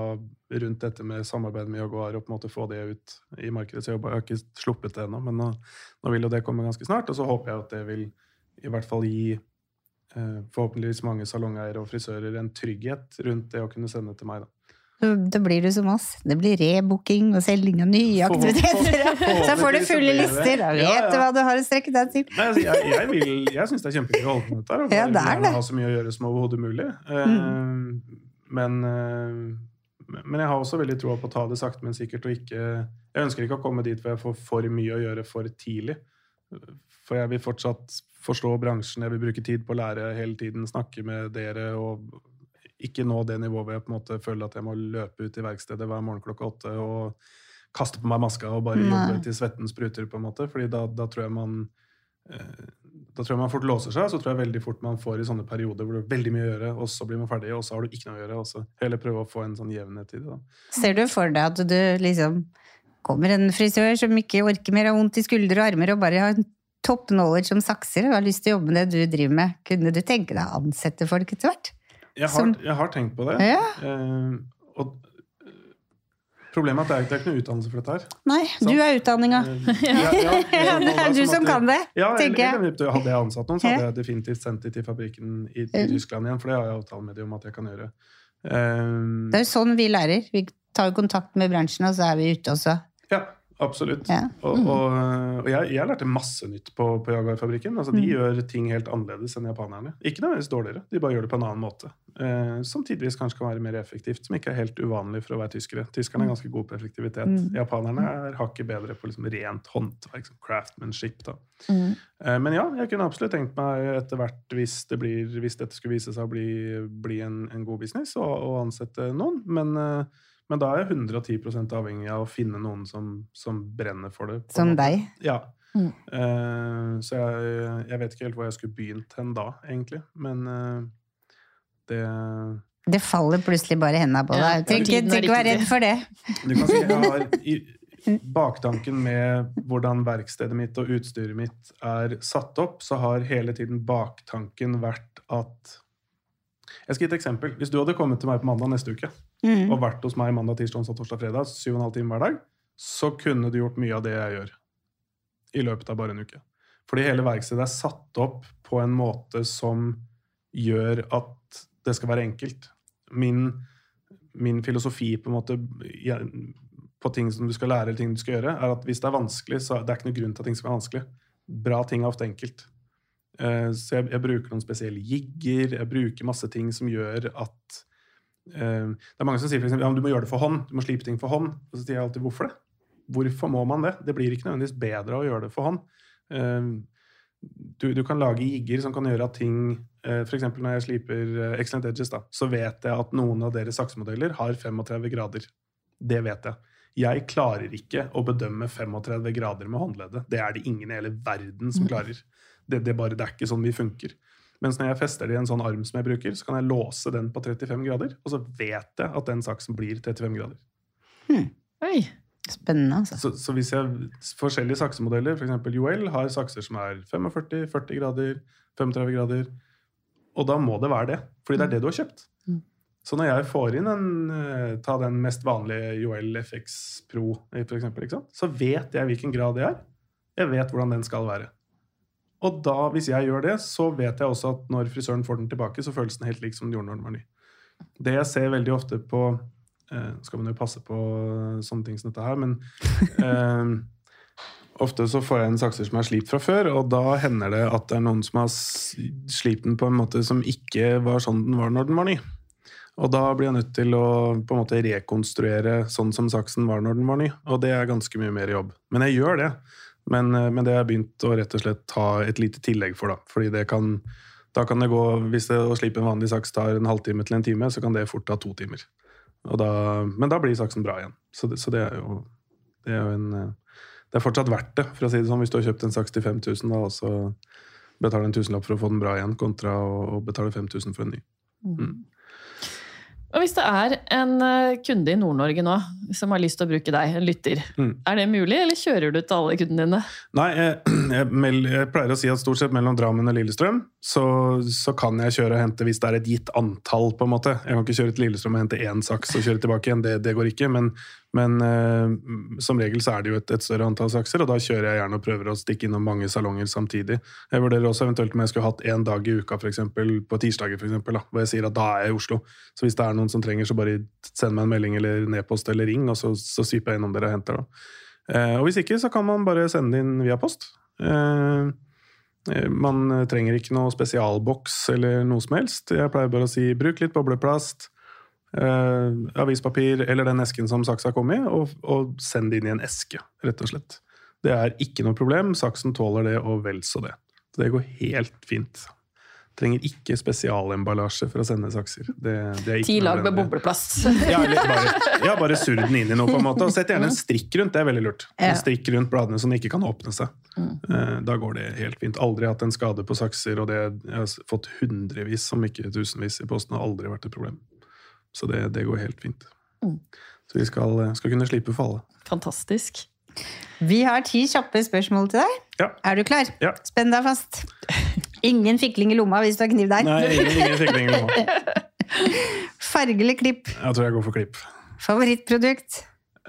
rundt dette med samarbeid med Jaguar og på en måte få det ut i markedet. Så jeg har ikke sluppet det ennå, men nå, nå vil jo det komme ganske snart. Og så håper jeg at det vil i hvert fall gi eh, forhåpentligvis mange salongeiere og frisører en trygghet rundt det å kunne sende til meg. da. Da blir du som oss. Det blir rebooking og selging av nye aktiviteter. Så får du fulle lister. Da vet du ja. hva du har å strekke deg til. Nei, altså, jeg, jeg, vil- jeg syns det er kjempegøy å holde på med dette. her, Ja, jeg det vil er gjerne det. ha så mye å gjøre som overhodet mulig. Eh, Men, eh, men jeg har også veldig troa på å ta det sakte, men sikkert. og ikke, Jeg ønsker ikke å komme dit hvor jeg får for mye å gjøre for tidlig. For jeg vil fortsatt forstå bransjen, jeg vil bruke tid på å lære hele tiden, snakke med dere og ikke nå det nivået hvor jeg på en måte føler at jeg må løpe ut i verkstedet hver morgen klokka åtte og kaste på meg maska og bare Nei. jobbe til svetten spruter, på en måte. Fordi da, da tror jeg man eh, da tror jeg man fort låser seg, så tror jeg veldig fort man får i sånne perioder hvor det er veldig mye å gjøre, og så blir man ferdig, og så har du ikke noe å gjøre. og så Heller prøve å få en sånn jevnhet i det. da. Ser du for deg at du liksom kommer en frisør som ikke orker mer, har vondt i skuldre og armer og bare har en knowledge som sakser og har lyst til å jobbe med det du driver med. Kunne du tenke deg å ansette folk etter hvert? Jeg har, Som- jeg har tenkt på det. Ja. Eh, og eh, Problemet er at det er, er ikke noe utdannelse for dette her. Nei, du er utdanninga. Eh, ja, ja, Ja, det er du som kan det, Ja, tenker jeg. hadde jeg ansatt noen, så hadde jeg definitivt sendt dem til fabrikken i. Tyskland igjen, for det har jeg avtale med dem om at jeg kan gjøre. Um, Det er jo sånn vi lærer. Vi tar jo kontakt med bransjen, og så er vi ute også. ja, absolutt. Ja. Og, og, og jeg, jeg lærte masse nytt på, på Jaguar-fabrikken. Altså, de gjør ting helt annerledes enn japanerne. Ikke nødvendigvis dårligere, de bare gjør det på en annen måte. Eh, som tidvis kanskje kan være mer effektivt, som ikke er helt uvanlig for å være tyskere. Tyskerne er ganske gode på effektivitet. Mm. Japanerne er hakket bedre på liksom rent håndverk, som craftmanship. Da. Mm. Eh, Men ja, jeg kunne absolutt tenkt meg etter hvert, hvis, det blir, hvis dette skulle vise seg å bli, bli en, en god business, å ansette noen. Men, eh, men da er jeg 110 avhengig av å finne noen som, som brenner for det. Som måte. deg. Ja. Mm. Uh, så jeg, jeg vet ikke helt hvor jeg skulle begynt hen da, egentlig. Men uh, det Det faller plutselig bare i hendene på Ja, deg. Trenger ikke tiden er trenger ikke være redd for det. Du kan si jeg har i baktanken med hvordan verkstedet mitt og utstyret mitt er satt opp, så har hele tiden baktanken vært at Jeg skal gi et eksempel. Hvis du hadde kommet til meg på mandag neste uke Mm. og vært hos meg mandag, tirsdag, onsdag, torsdag, fredag, syv og en halv time hver dag, så kunne du gjort mye av det jeg gjør i løpet av bare en uke. Fordi hele verkstedet er satt opp på en måte som gjør at det skal være enkelt. Min, min filosofi på en måte på ting som du skal lære eller ting du skal gjøre, er at hvis det er vanskelig, så er det ikke noe grunn til at ting skal være vanskelig. Bra ting er ofte enkelt. Eh, Så jeg, jeg bruker noen spesielle jigger, jeg bruker masse ting som gjør at Det er mange som sier for eksempel, ja, du må gjøre det for hånd, du må slipe ting for hånd. Og så sier jeg alltid hvorfor det? Hvorfor må man det? Det blir ikke nødvendigvis bedre å gjøre det for hånd. Eh, Du, du kan lage jigger som kan gjøre at ting eh, eksempel når jeg sliper eh, Excellent Edges, da, så vet jeg at noen av deres saksemodeller har 35 grader. Det vet jeg. Jeg klarer ikke å bedømme 35 grader med håndleddet. Det er det ingen i hele verden som klarer. Det, det, bare, det er ikke sånn vi funker. Mens når jeg fester det i en sånn arm som jeg bruker, så kan jeg låse den på 35 grader, og så vet jeg at den saksen blir 35 grader. Oi. Spennende, altså. Så, så hvis jeg Forskjellige saksemodeller, f.eks. Joel, har sakser som er 45, 40 grader, 35 grader. Og da må det være det, fordi det er det du har kjøpt. Mm. Så når jeg får inn en eh, Ta den mest vanlige Joel FX Pro, for eksempel, ikke sant? så vet jeg hvilken grad det er. Jeg vet hvordan den skal være. Og da, hvis jeg gjør det, så vet jeg også at når frisøren får den tilbake, så føles den helt lik som den gjorde når den var ny. Det jeg ser veldig ofte på eh, Skal man jo passe på sånne ting som dette her, men eh, ofte så får jeg en sakser som er slipt fra før, og da hender det at det er noen som har slipt den på en måte som ikke var sånn den var når den var ny. Og da blir jeg nødt til å på en måte rekonstruere sånn som saksen var når den var ny. Og det er ganske mye mer jobb. Men jeg gjør det. Men, eh, men det har jeg begynt å rett og slett ta et lite tillegg for, da. Fordi det kan, da kan det gå Hvis det å slipe en vanlig saks tar en halvtime til en time, så kan det fort ta to timer. Da, men da blir saksen bra igjen. Så det, så det er jo det er jo en eh, Det er fortsatt verdt det, for å si det sånn, hvis du har kjøpt en saks til 5000, da, og så betaler en tusenlapp for å få den bra igjen, kontra å, betale 5000 for en ny. Og hvis det er en eh, kunde i Nord-Norge nå som har lyst til å bruke deg, en lytter, Mm. er det mulig, eller kjører du til alle kundene dine? Nei, jeg, jeg, jeg pleier å si at stort sett mellom Drammen og Lillestrøm så, så kan jeg kjøre og hente hvis det er et gitt antall, på en måte. Jeg kan ikke kjøre til Lillestrøm og hente én saks og kjøre tilbake igjen, det, det går ikke. Men, men eh, som regel så er det jo et, et større antall sakser, og da kjører jeg gjerne og prøver å stikke innom mange salonger samtidig. Jeg vurderer også eventuelt om jeg skulle hatt én dag i uka, eksempel, på tirsdager, for eksempel, da, hvor jeg sier at da er jeg i Oslo. Så hvis det er noen som trenger, så bare send meg en melding eller nedpost eller ring, og så, så syper jeg innom dere og henter. da. Eh, og hvis ikke, så kan man bare sende inn via post. Eh, eh, man trenger ikke noe spesialboks eller noe som helst. Jeg pleier bare å si bruk litt bobleplast, eh, avispapir eller den esken som saksa kom i, og, og send det inn i en eske, rett og slett. Det er ikke noe problem. Saksen tåler det, og vel så det. Så det går helt fint. Trenger ikke spesialemballasje for å sende sakser. Det, det er ikke Ti lag med bobleplass. bobleplast. Ja, bare, ja, bare surr den inn i noe, på en måte. Og sett gjerne en strikk rundt, det er veldig lurt. En strikk rundt bladene som ikke kan åpne seg. Mm. Eh, Da går det helt fint. Aldri hatt en skade på sakser, og det jeg har fått hundrevis, om ikke tusenvis, i posten. har aldri vært et problem. Så det, det går helt fint. Mm. Så vi skal, skal kunne slippe for alle. Fantastisk. Vi har ti kjappe spørsmål til deg. Ja. Er du klar? Ja. Spenn deg fast. Ingen fikling i lomma hvis du har kniv der. Nei, ingen, ingen fikling nå. Farge eller klipp? Jeg tror jeg går for klipp. Favorittprodukt?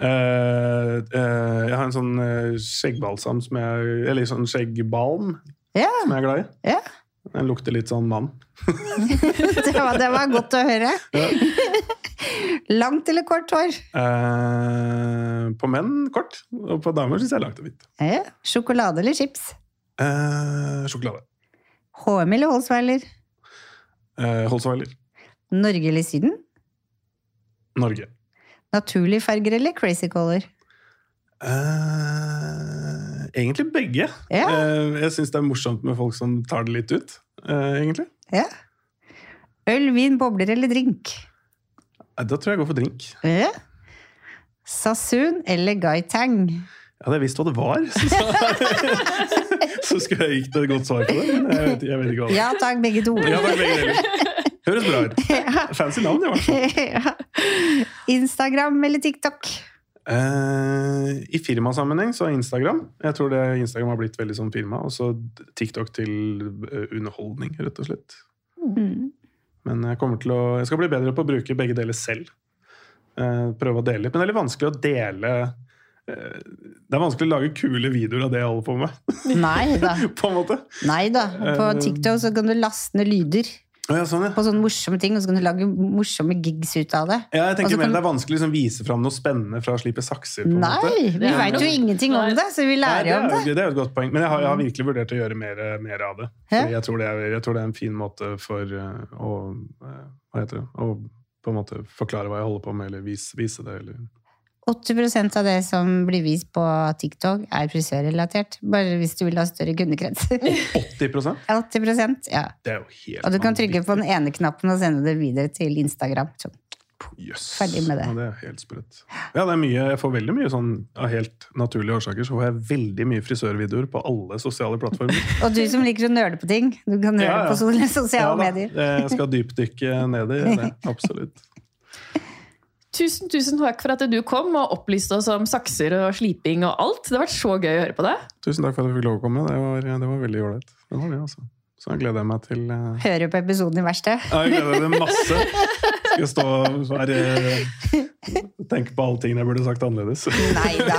Uh, uh, jeg har en sånn eh, skjeggbalsam som jeg Eller sånn skjeggbalm Ja. som jeg er glad i. ja. Den lukter litt sånn mann. Det var, det var godt å høre. Langt eller kort hår? Eh, på menn kort, og på damer syns jeg langt og fint. Eh, Sjokolade eller chips? Eh, sjokolade. HM eller Holsweiler? Eh, Holsweiler. Norge eller Syden? Norge. Naturlige farger eller crazy color? Eh, egentlig begge. Ja. Eh, jeg syns det er morsomt med folk som tar det litt ut. Eh, egentlig. Ja. Øl, vin, bobler eller drink? Da tror jeg jeg går for drink. Ja. Sassoon eller Gai Tang? Jeg hadde visst hva det var, så, så skulle jeg gitt et godt svar på det. Men jeg vet, jeg vet ikke hva det er. Ja takk, begge to. Ja, takk, begge deler. Høres bra ut. Fancy navn, i hvert fall. Instagram eller TikTok? Eh, I firmasammenheng så er Instagram. Jeg tror det Instagram har blitt veldig som firma. Og så TikTok til eh, underholdning, rett og slett. Mm. Men jeg, kommer til å, jeg skal bli bedre på å bruke begge deler selv. Uh, prøve å dele litt. Men det er litt vanskelig å dele Det er vanskelig å lage kule videoer av det jeg holder på med. Nei da. på en måte. Nei da. På. TikTok så kan du laste ned lyder Ja, sånn, ja. på sånne morsomme ting, og så kan du lage morsomme gigs ut av det. Ja, jeg tenker mer kan- Det er vanskelig å liksom, vise fram noe spennende fra å slipe sakser. på en måte. Vi veit jo ingenting om det, så vi Nei, lærer det, om er, det. jo- det er jo et godt poeng. Men jeg har, jeg har virkelig vurdert å gjøre mer, mer av det. Jeg tror, det er, jeg tror det er en fin måte for eh, å eh, Hva heter det? Å på en måte forklare hva jeg holder på med, eller vise, vise det. Eller. 80% av det som blir vist på TikTok, er frisørrelatert. Bare hvis du vil ha større kundekrets. 80% 80% ja. Det er jo helt Og du kan trykke på den ene knappen og sende det videre til Instagram. Så, Yes. Ferdig med det. Ja, det er helt sprøtt. Ja, det er mye, jeg får veldig mye sånn Av helt naturlige årsaker så får jeg veldig mye frisørvideoer på alle sosiale plattformer. Og du som liker å nøle på ting, du kan nøle Ja, ja. på sosiale Ja medier. Jeg skal dypdykke ned i det. Absolutt. Tusen, tusen takk for at du kom og opplyste oss om sakser og sliping og alt. Det har vært så gøy å høre på deg. Tusen takk for at jeg fikk lov å komme. Det var, det var veldig ålreit. Det var det, altså. Så gleder jeg meg til uh... Hører på episoden i verkstedet. Ja, Jeg gleder meg masse. Skal stå og være Tenke på alle tingene jeg burde sagt annerledes. Nei da.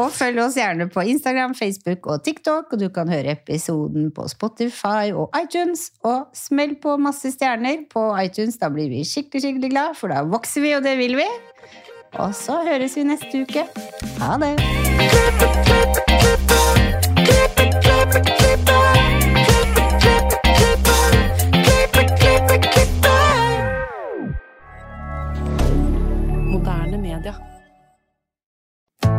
Og følg oss gjerne på Instagram, Facebook og TikTok. Og du kan høre episoden på Spotify og iTunes. Og smell på masse stjerner på iTunes. Da blir vi skikkelig, skikkelig glad, for da vokser vi, og det vil vi. Og så høres vi neste uke. Ha det!